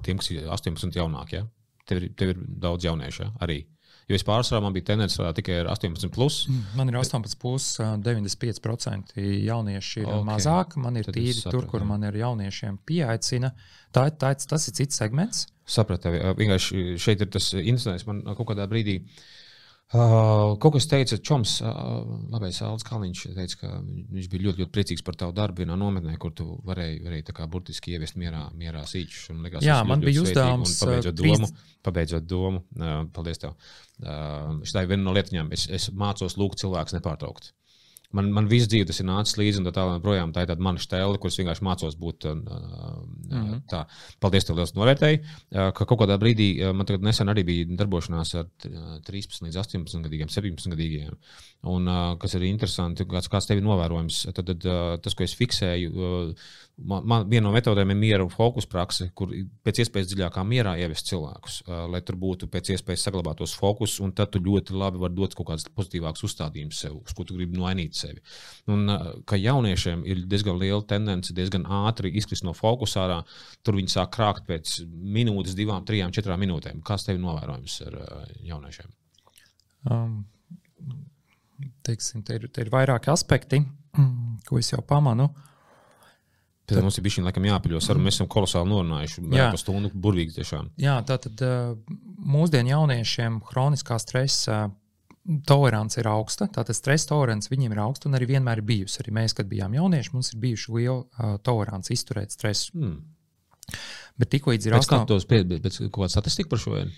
tiem, kas ir 18 jaunāki. Ja? Tev, ir, tev ir daudz jauniešu ja? arī. Jo es pārsvarā man bija tendence strādāt tikai ar 18. Plus. Mm, man ir 18, plus, 95% jaunieši ir okay. mazāk. Man ir Tad tīri tur, kur man ir jauniešiem pieaicina. Tā, tā, tas ir cits segments. Sapratu, vienkārši šeit ir tas incidents. Man kaut kādā brīdī uh, Uh, kaut kas teica, Čoms, uh, labais Alans Kalniņš, teica, ka viņš bija ļoti, ļoti priecīgs par tavu darbu vienā nometnē, kur tu varēji, varēji tā kā burtiski ieviest mierā, mierā sīčus. Likās, Jā, man ļoti, bija uzdevums. Pabeidzot domu, pabeidzot domu, uh, paldies tev. Uh, tā ir viena no lietiņām. Es, es mācos lūgt cilvēkus nepārtraukt. Man, man visu dzīvi tas ir nācis līdzi, un tā tālāk, projām tā ir tāda mana stēle, kuras vienkārši mācos būt uh, mm -hmm. tā. Paldies, tev liels novērtēji, uh, ka kaut kādā brīdī uh, man tagad nesen arī bija darbošanās ar 13 līdz 18 gadiem, 17 gadiem. Un uh, kas ir interesanti, kāds, kāds tev ir novērojums, tad, tad uh, tas, ko es fiksēju. Uh, Man, man viena no metodēm ir miera un fokus prakse, kur pēc iespējas dziļākā mierā ievest cilvēkus, uh, lai tur būtu pēc iespējas saglabātos fokus, un tad tu ļoti labi vari dot kaut kādas pozitīvākas uzstādījumus sev, uz ko tu gribi mainīt sevi. Un ka jauniešiem ir diezgan liela tendence diezgan ātri izkrist no fokusa ārā, tur viņi sāk krākt pēc minūtes, divām, trijām, četrām minūtēm. Kāds tev ir novērojams ar jauniešiem? Um, teiksim, te, ir, te ir vairāki aspekti, ko es jau pamanu. Tad mums ir bijis laikam jāpaļo saruna. Mēs esam kolosāli norunājuši. Jā, pa stundu burvīgi tiešām. Jā, tātad mūsdienu jauniešiem chroniskā stresa tolerance ir augsta. Tātad stresa tolerance viņiem ir augsta un arī vienmēr ir bijusi. Arī mēs, kad bijām jaunieši, mums ir bijuši liela uh, tolerance izturēt stresu. Hmm. Bet tikko ir 8. Pēc kaut kāda statistika par šo? Vien?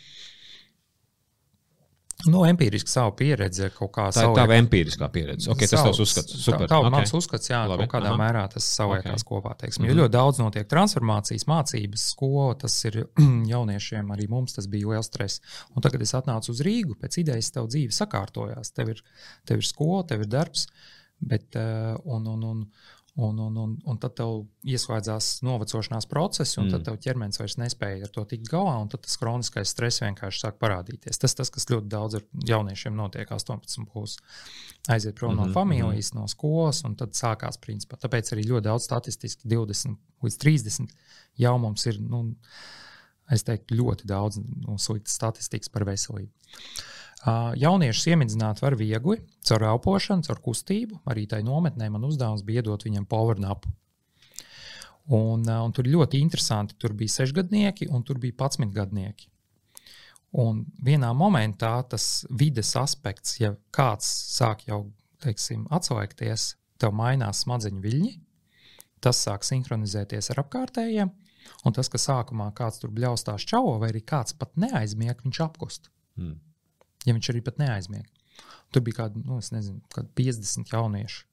Nu, empiriski savu pieredzi, kaut kā tādu. Tā ir tā empiriskā pieredze. Okay, tas savs, tavs uzskats. Super. Tā, okay. mans uzskats, jā, Labi. kaut kādā Aha. mērā tas saliekās okay. kopā. Teiksim, mm -hmm. Jo ļoti daudz notiek transformācijas, mācības, skola. Tas ir jauniešiem, arī mums tas bija liels stress. Un tagad, es atnācu uz Rīgu, pēc idejas tev dzīve sakārtojās. Tev ir, tev ir skola, tev ir darbs. Bet, un, un, un, Un, un, un, un tad tev ieslēdzās novecošanās process, un mm. tad tev ķermenis vairs nespēja ar to tikt galā, un tad tas kroniskais stress vienkārši sāk parādīties. Tas, tas kas ļoti daudz ar jauniešiem notiek, 18 būs aiziet prom mm -hmm. no mhm, familijas, mm -hmm. no skolas, un tad sākās principā. Tāpēc arī ļoti daudz statistiski 20 līdz 30 jau mums ir, nu, es teiktu, ļoti daudz nu, sliktas statistikas par veselību. Jauniešus iemidzināt var viegli, caur elpošanu, caur kustību. Arī tai nometnē man uzdevums bija iedot viņam powernapu. Un, un tur ļoti interesanti. Tur bija sešgadnieki un tur bija patsmitgadnieki. Un vienā momentā tas vides aspekts, ja kāds sāk jau teiksim, atslēgties, tev mainās smadzeņu viļņi, tas sāk sinhronizēties ar apkārtējiem. Un tas, ka sākumā kāds tur bļaustās čau, vai arī kāds pat neaizmieg, viņš apkust. Mm ja viņš arī pat neaizmieg. Tur bija kādi, nu, nezinu, kādi 50 jaunieši.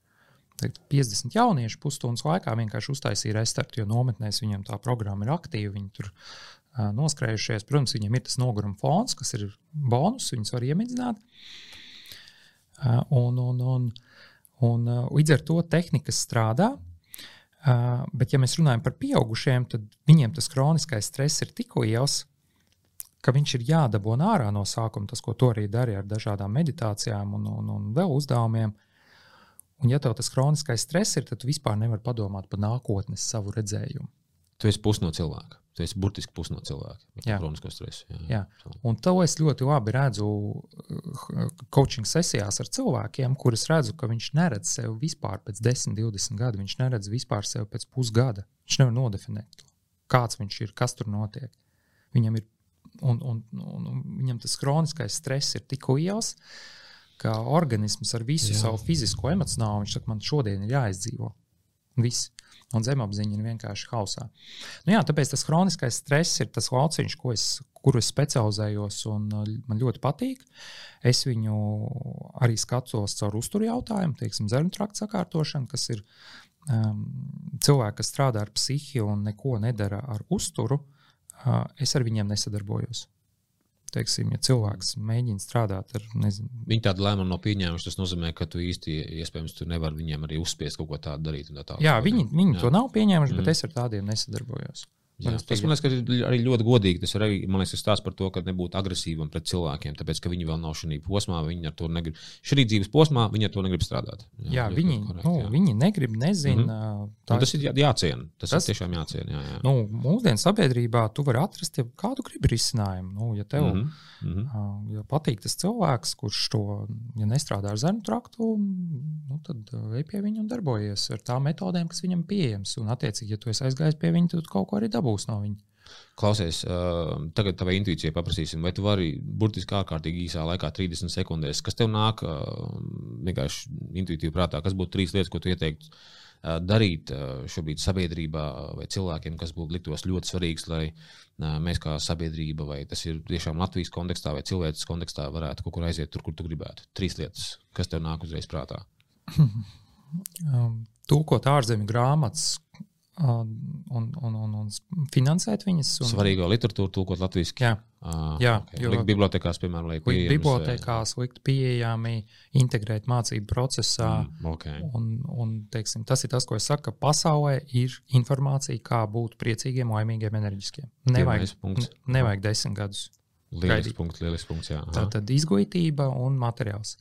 Teikt, 50 jaunieši pusstundas laikā vienkārši uztaisīja restartu, jo nometnēs viņam tā programma ir aktīva. Viņi tur uh, noskrējušies. Protams, viņam ir tas noguruma fons, kas ir bonus, viņus var iemidzināt. Uh, un, un, un, un uh, līdz ar to tehnika strādā. Uh, bet, ja mēs runājam par pieaugušiem, tad viņiem tas kroniskais stress ir tik liels, ka viņš ir jādabūna ārā no sākuma, tas, ko to arī darīja ar dažādām meditācijām un, un, un vēl uzdevumiem. Un, ja tev tas kroniskais stress ir, tad tu vispār nevari padomāt par nākotnes savu redzējumu. Tu esi pusi no cilvēka. Tu esi burtiski pusi no cilvēka. Jā, kronisko stresu. Jā, jā. un to es ļoti labi redzu uh, coaching sesijās ar cilvēkiem, kurus redzu, ka viņš neredz sevi vispār pēc 10, 20 gadu. Viņš neredz vispār sevi pēc pusgada. Viņš nevar nodefinēt kāds viņš ir, kas tur notiek. Viņam ir un, un, un, un viņam tas kroniskais stress ir tik liels, ka organisms ar visu Jā. savu fizisko, emocionālo viņš saka, man šodien ir jāizdzīvo. Viss. Un zemapziņa ir vienkārši hausā. Nu jā, tāpēc tas kroniskais stress ir tas lauciņš, es, kuru es specializējos, un uh, man ļoti patīk. Es viņu arī skatos caur uzturu jautājumu, teiksim, zēnu trakta sakārtošanu, kas ir um, cilvēki, kas strādā ar psihi un neko nedara ar uzturu es ar viņiem nesadarbojos. Teiksim, ja cilvēks mēģina strādāt ar. Nezinu, Viņi tādu lēmumu nav pieņēmuši. Tas nozīmē, ka tu īsti, iespējams, tu nevari viņiem arī uzspiest kaut ko tādu darīt. Tā jā, viņi, viņi jā. to nav pieņēmuši, mm. bet es ar tādiem nesadarbojos. Jā, tas man liekas, ka ir arī ļoti godīgi. Tas ir arī liekas, stāsts par to, ka nebūt agresīvam pret cilvēkiem, tāpēc ka viņi vēl nav šajā posmā, viņi ar to negrib. Šī dzīves posmā viņi ar to negrib strādāt. Jā, jā viņi, korekt, nu, jā. viņi negrib, nezina. Mm -hmm. tā, tas ir jā, jāciena. Tas, tas ir tiešām jāciena. Jā, jā. Nu, mūsdienu sabiedrībā tu vari atrast ja kādu gribi risinājumu. Nu, ja tev mm -hmm. uh, ja patīk tas cilvēks, kurš to ja nestrādā ar zemu traktu, nu, tad ej pie viņa un darbojies ar tām metodēm, kas viņam pieejamas. Un, attiecīgi, ja tu esi aizgājis pie viņa, tad kaut ko arī dabūsi dabūs no viņa. Klausies, uh, tagad tavai intuīcijai paprasīsim, vai tu vari burtiski ārkārtīgi īsā laikā, 30 sekundēs, kas tev nāk uh, vienkārši intuitīvi prātā, kas būtu trīs lietas, ko tu ieteiktu uh, darīt šobrīd sabiedrībā vai cilvēkiem, kas būtu liktos ļoti svarīgs, lai mēs kā sabiedrība, vai tas ir tiešām Latvijas kontekstā vai cilvēces kontekstā, varētu kaut kur aiziet tur, kur tu gribētu. Trīs lietas, kas tev nāk uzreiz prātā. Um, Tūkot ārzemju grāmatas, un, un, un, un finansēt viņas. Un, Svarīgo literatūru tulkot latviešu. Jā, jā okay. jo, likt bibliotekās, piemēram, likt pieejami. Bibliotekās likt pieejami, integrēt mācību procesā. Mm, okay. un, un, teiksim, tas ir tas, ko es saku, ka pasaulē ir informācija, kā būt priecīgiem, laimīgiem, enerģiskiem. Nevajag, nevajag desmit gadus. Lielisks punkts, lielisks punkts. Jā. Tā tad izglītība un materiāls.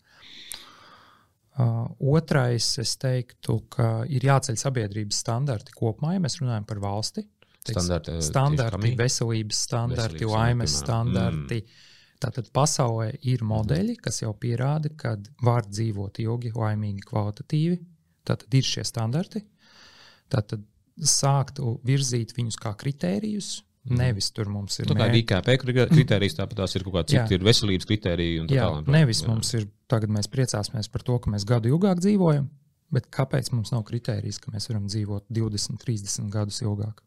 Uh, otrais, es teiktu, ka ir jāceļ sabiedrības standarti kopumā, ja mēs runājam par valsti. Standarti, uh, standarti veselības standarti, laimes standarti. Mm. Tātad pasaulē ir modeļi, kas jau pierāda, ka var dzīvot ilgi, laimīgi, kvalitatīvi. Tātad ir šie standarti. Tātad sākt virzīt viņus kā kritērijus, Mhm. Nevis tur mums ir. Tā kā IKP kritērijas, tāpat tās ir kaut kāda cita, ir veselības kritērija. Jā, tālāk, nevis jā. mums ir, tagad mēs priecāsimies par to, ka mēs gadu ilgāk dzīvojam, bet kāpēc mums nav kritērijas, ka mēs varam dzīvot 20, 30 gadus ilgāk?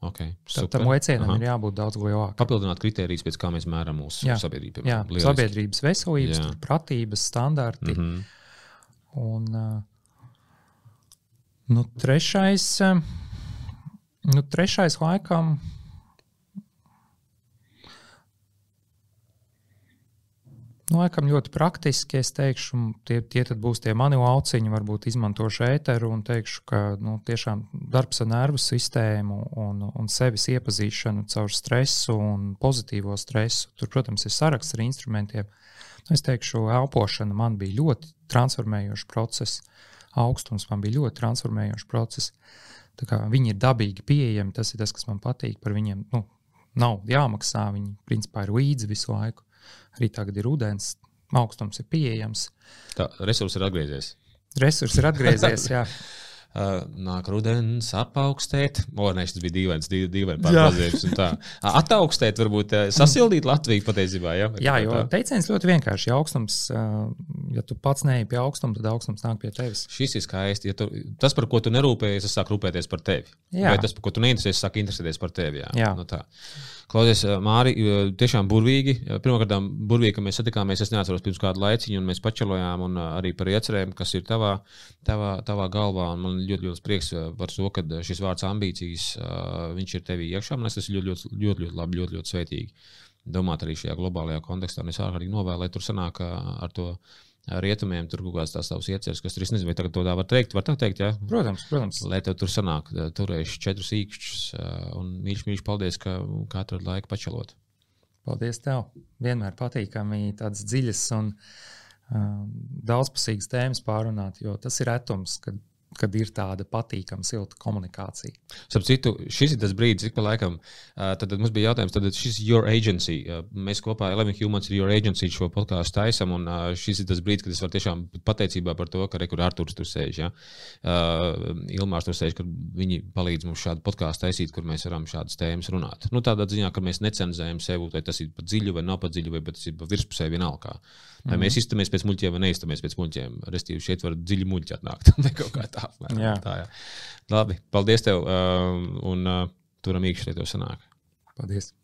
Okay, tam lēcienam ir jābūt daudz lielākam. Papildināt kritērijus, pēc kā mēs mēram mūsu jā, sabiedrību. Jā, lieliski. sabiedrības veselības, jā. pratības, standarti. Mm -hmm. Un nu, trešais, nu, trešais laikam Nu, laikam ļoti praktiski. Es teikšu, tie, tie būs tie mani auciņi, varbūt izmantošu ēteru un teikšu, ka nu, tiešām darbs ar nervu sistēmu un, un sevis iepazīšanu caur stresu un pozitīvo stresu. Tur, protams, ir saraksts ar instrumentiem. Nu, es teikšu, elpošana man bija ļoti transformējošs process. Augstums man bija ļoti transformējošs process. Viņi ir dabīgi pieejami. Tas ir tas, kas man patīk par viņiem. Nu, nav jāmaksā, viņi principā ir līdzi visu laiku. Arī tagad ir ūdens, augstums ir pieejams. Tā resurss ir atgriezies. Resurss ir atgriezies, jā. Uh, nāk rudens, apaugstēt. O, nē, tas bija dīvains, dīvains pārbaudījums. Ataugstēt, varbūt sasildīt Latviju patiesībā. Ja? Jā, jo tā. teiciens ļoti vienkārši. Ja augstums, ja tu pats neej pie augstuma, tad augstums nāk pie tevis. Šis ir skaisti. Ja tu, tas, par ko tu nerūpējies, es sāku rūpēties par tevi. Jā. Vai tas, par ko tu neinteresējies, sāk interesēties par tevi. Jā. Jā. Nu, tā. Klausies, Māri, tiešām burvīgi. Pirmkārt, burvīgi, ka mēs satikāmies. Es neatceros pirms kādu laiciņu, un mēs pačelojām arī par iecerēm, kas ir tavā, tavā, tavā galvā. Un man ļoti, ļoti prieks par to, ka šis vārds ambīcijas, viņš ir tevī iekšā. Man tas ir ļoti, ļoti, ļoti, ļoti labi, ļoti, ļoti svētīgi. Domāt arī šajā globālajā kontekstā, un es ārkārtīgi novēlu, lai tur sanāk ar to rietumiem, tur kaut kādas tās tavas ieceres, kas tur es nezinu, vai tagad to tā var teikt. Var tā teikt, jā? Protams, protams. Lai tev tur sanāk, turējuši četrus īkšķus un mīļš, mīļš, paldies, ka katru laiku pačelot. Paldies tev. Vienmēr patīkami tādas dziļas un uh, daudzpusīgas tēmas pārunāt, jo tas ir retums, kad kad ir tāda patīkama, silta komunikācija. Starp citu, šis ir tas brīdis, ik pa laikam, tad, mums bija jautājums, tad šis ir your agency. Mēs kopā Eleven Humans ir your agency šo podkāstu taisam, un šis ir tas brīdis, kad es varu tiešām pateicībā par to, ka rekur Arturs tur sēž, ja? Ilmārs tur sēž, ka viņi palīdz mums šādu podkāstu taisīt, kur mēs varam šādas tēmas runāt. Nu, tādā ziņā, ka mēs necenzējam sevi, vai tas ir pa dziļu vai nav pa dziļu, vai tas ir pa virspusē vienalga. Vai mm -hmm. mēs mhm. iztamies pēc muļķiem vai neiztamies pēc muļķiem. Restīvi šeit var dziļi muļķi atnākt. Vai kaut kā tā. Jā. tā jā. Labi, paldies tev um, un uh, turam īkšķi, lai tev sanāk. Paldies!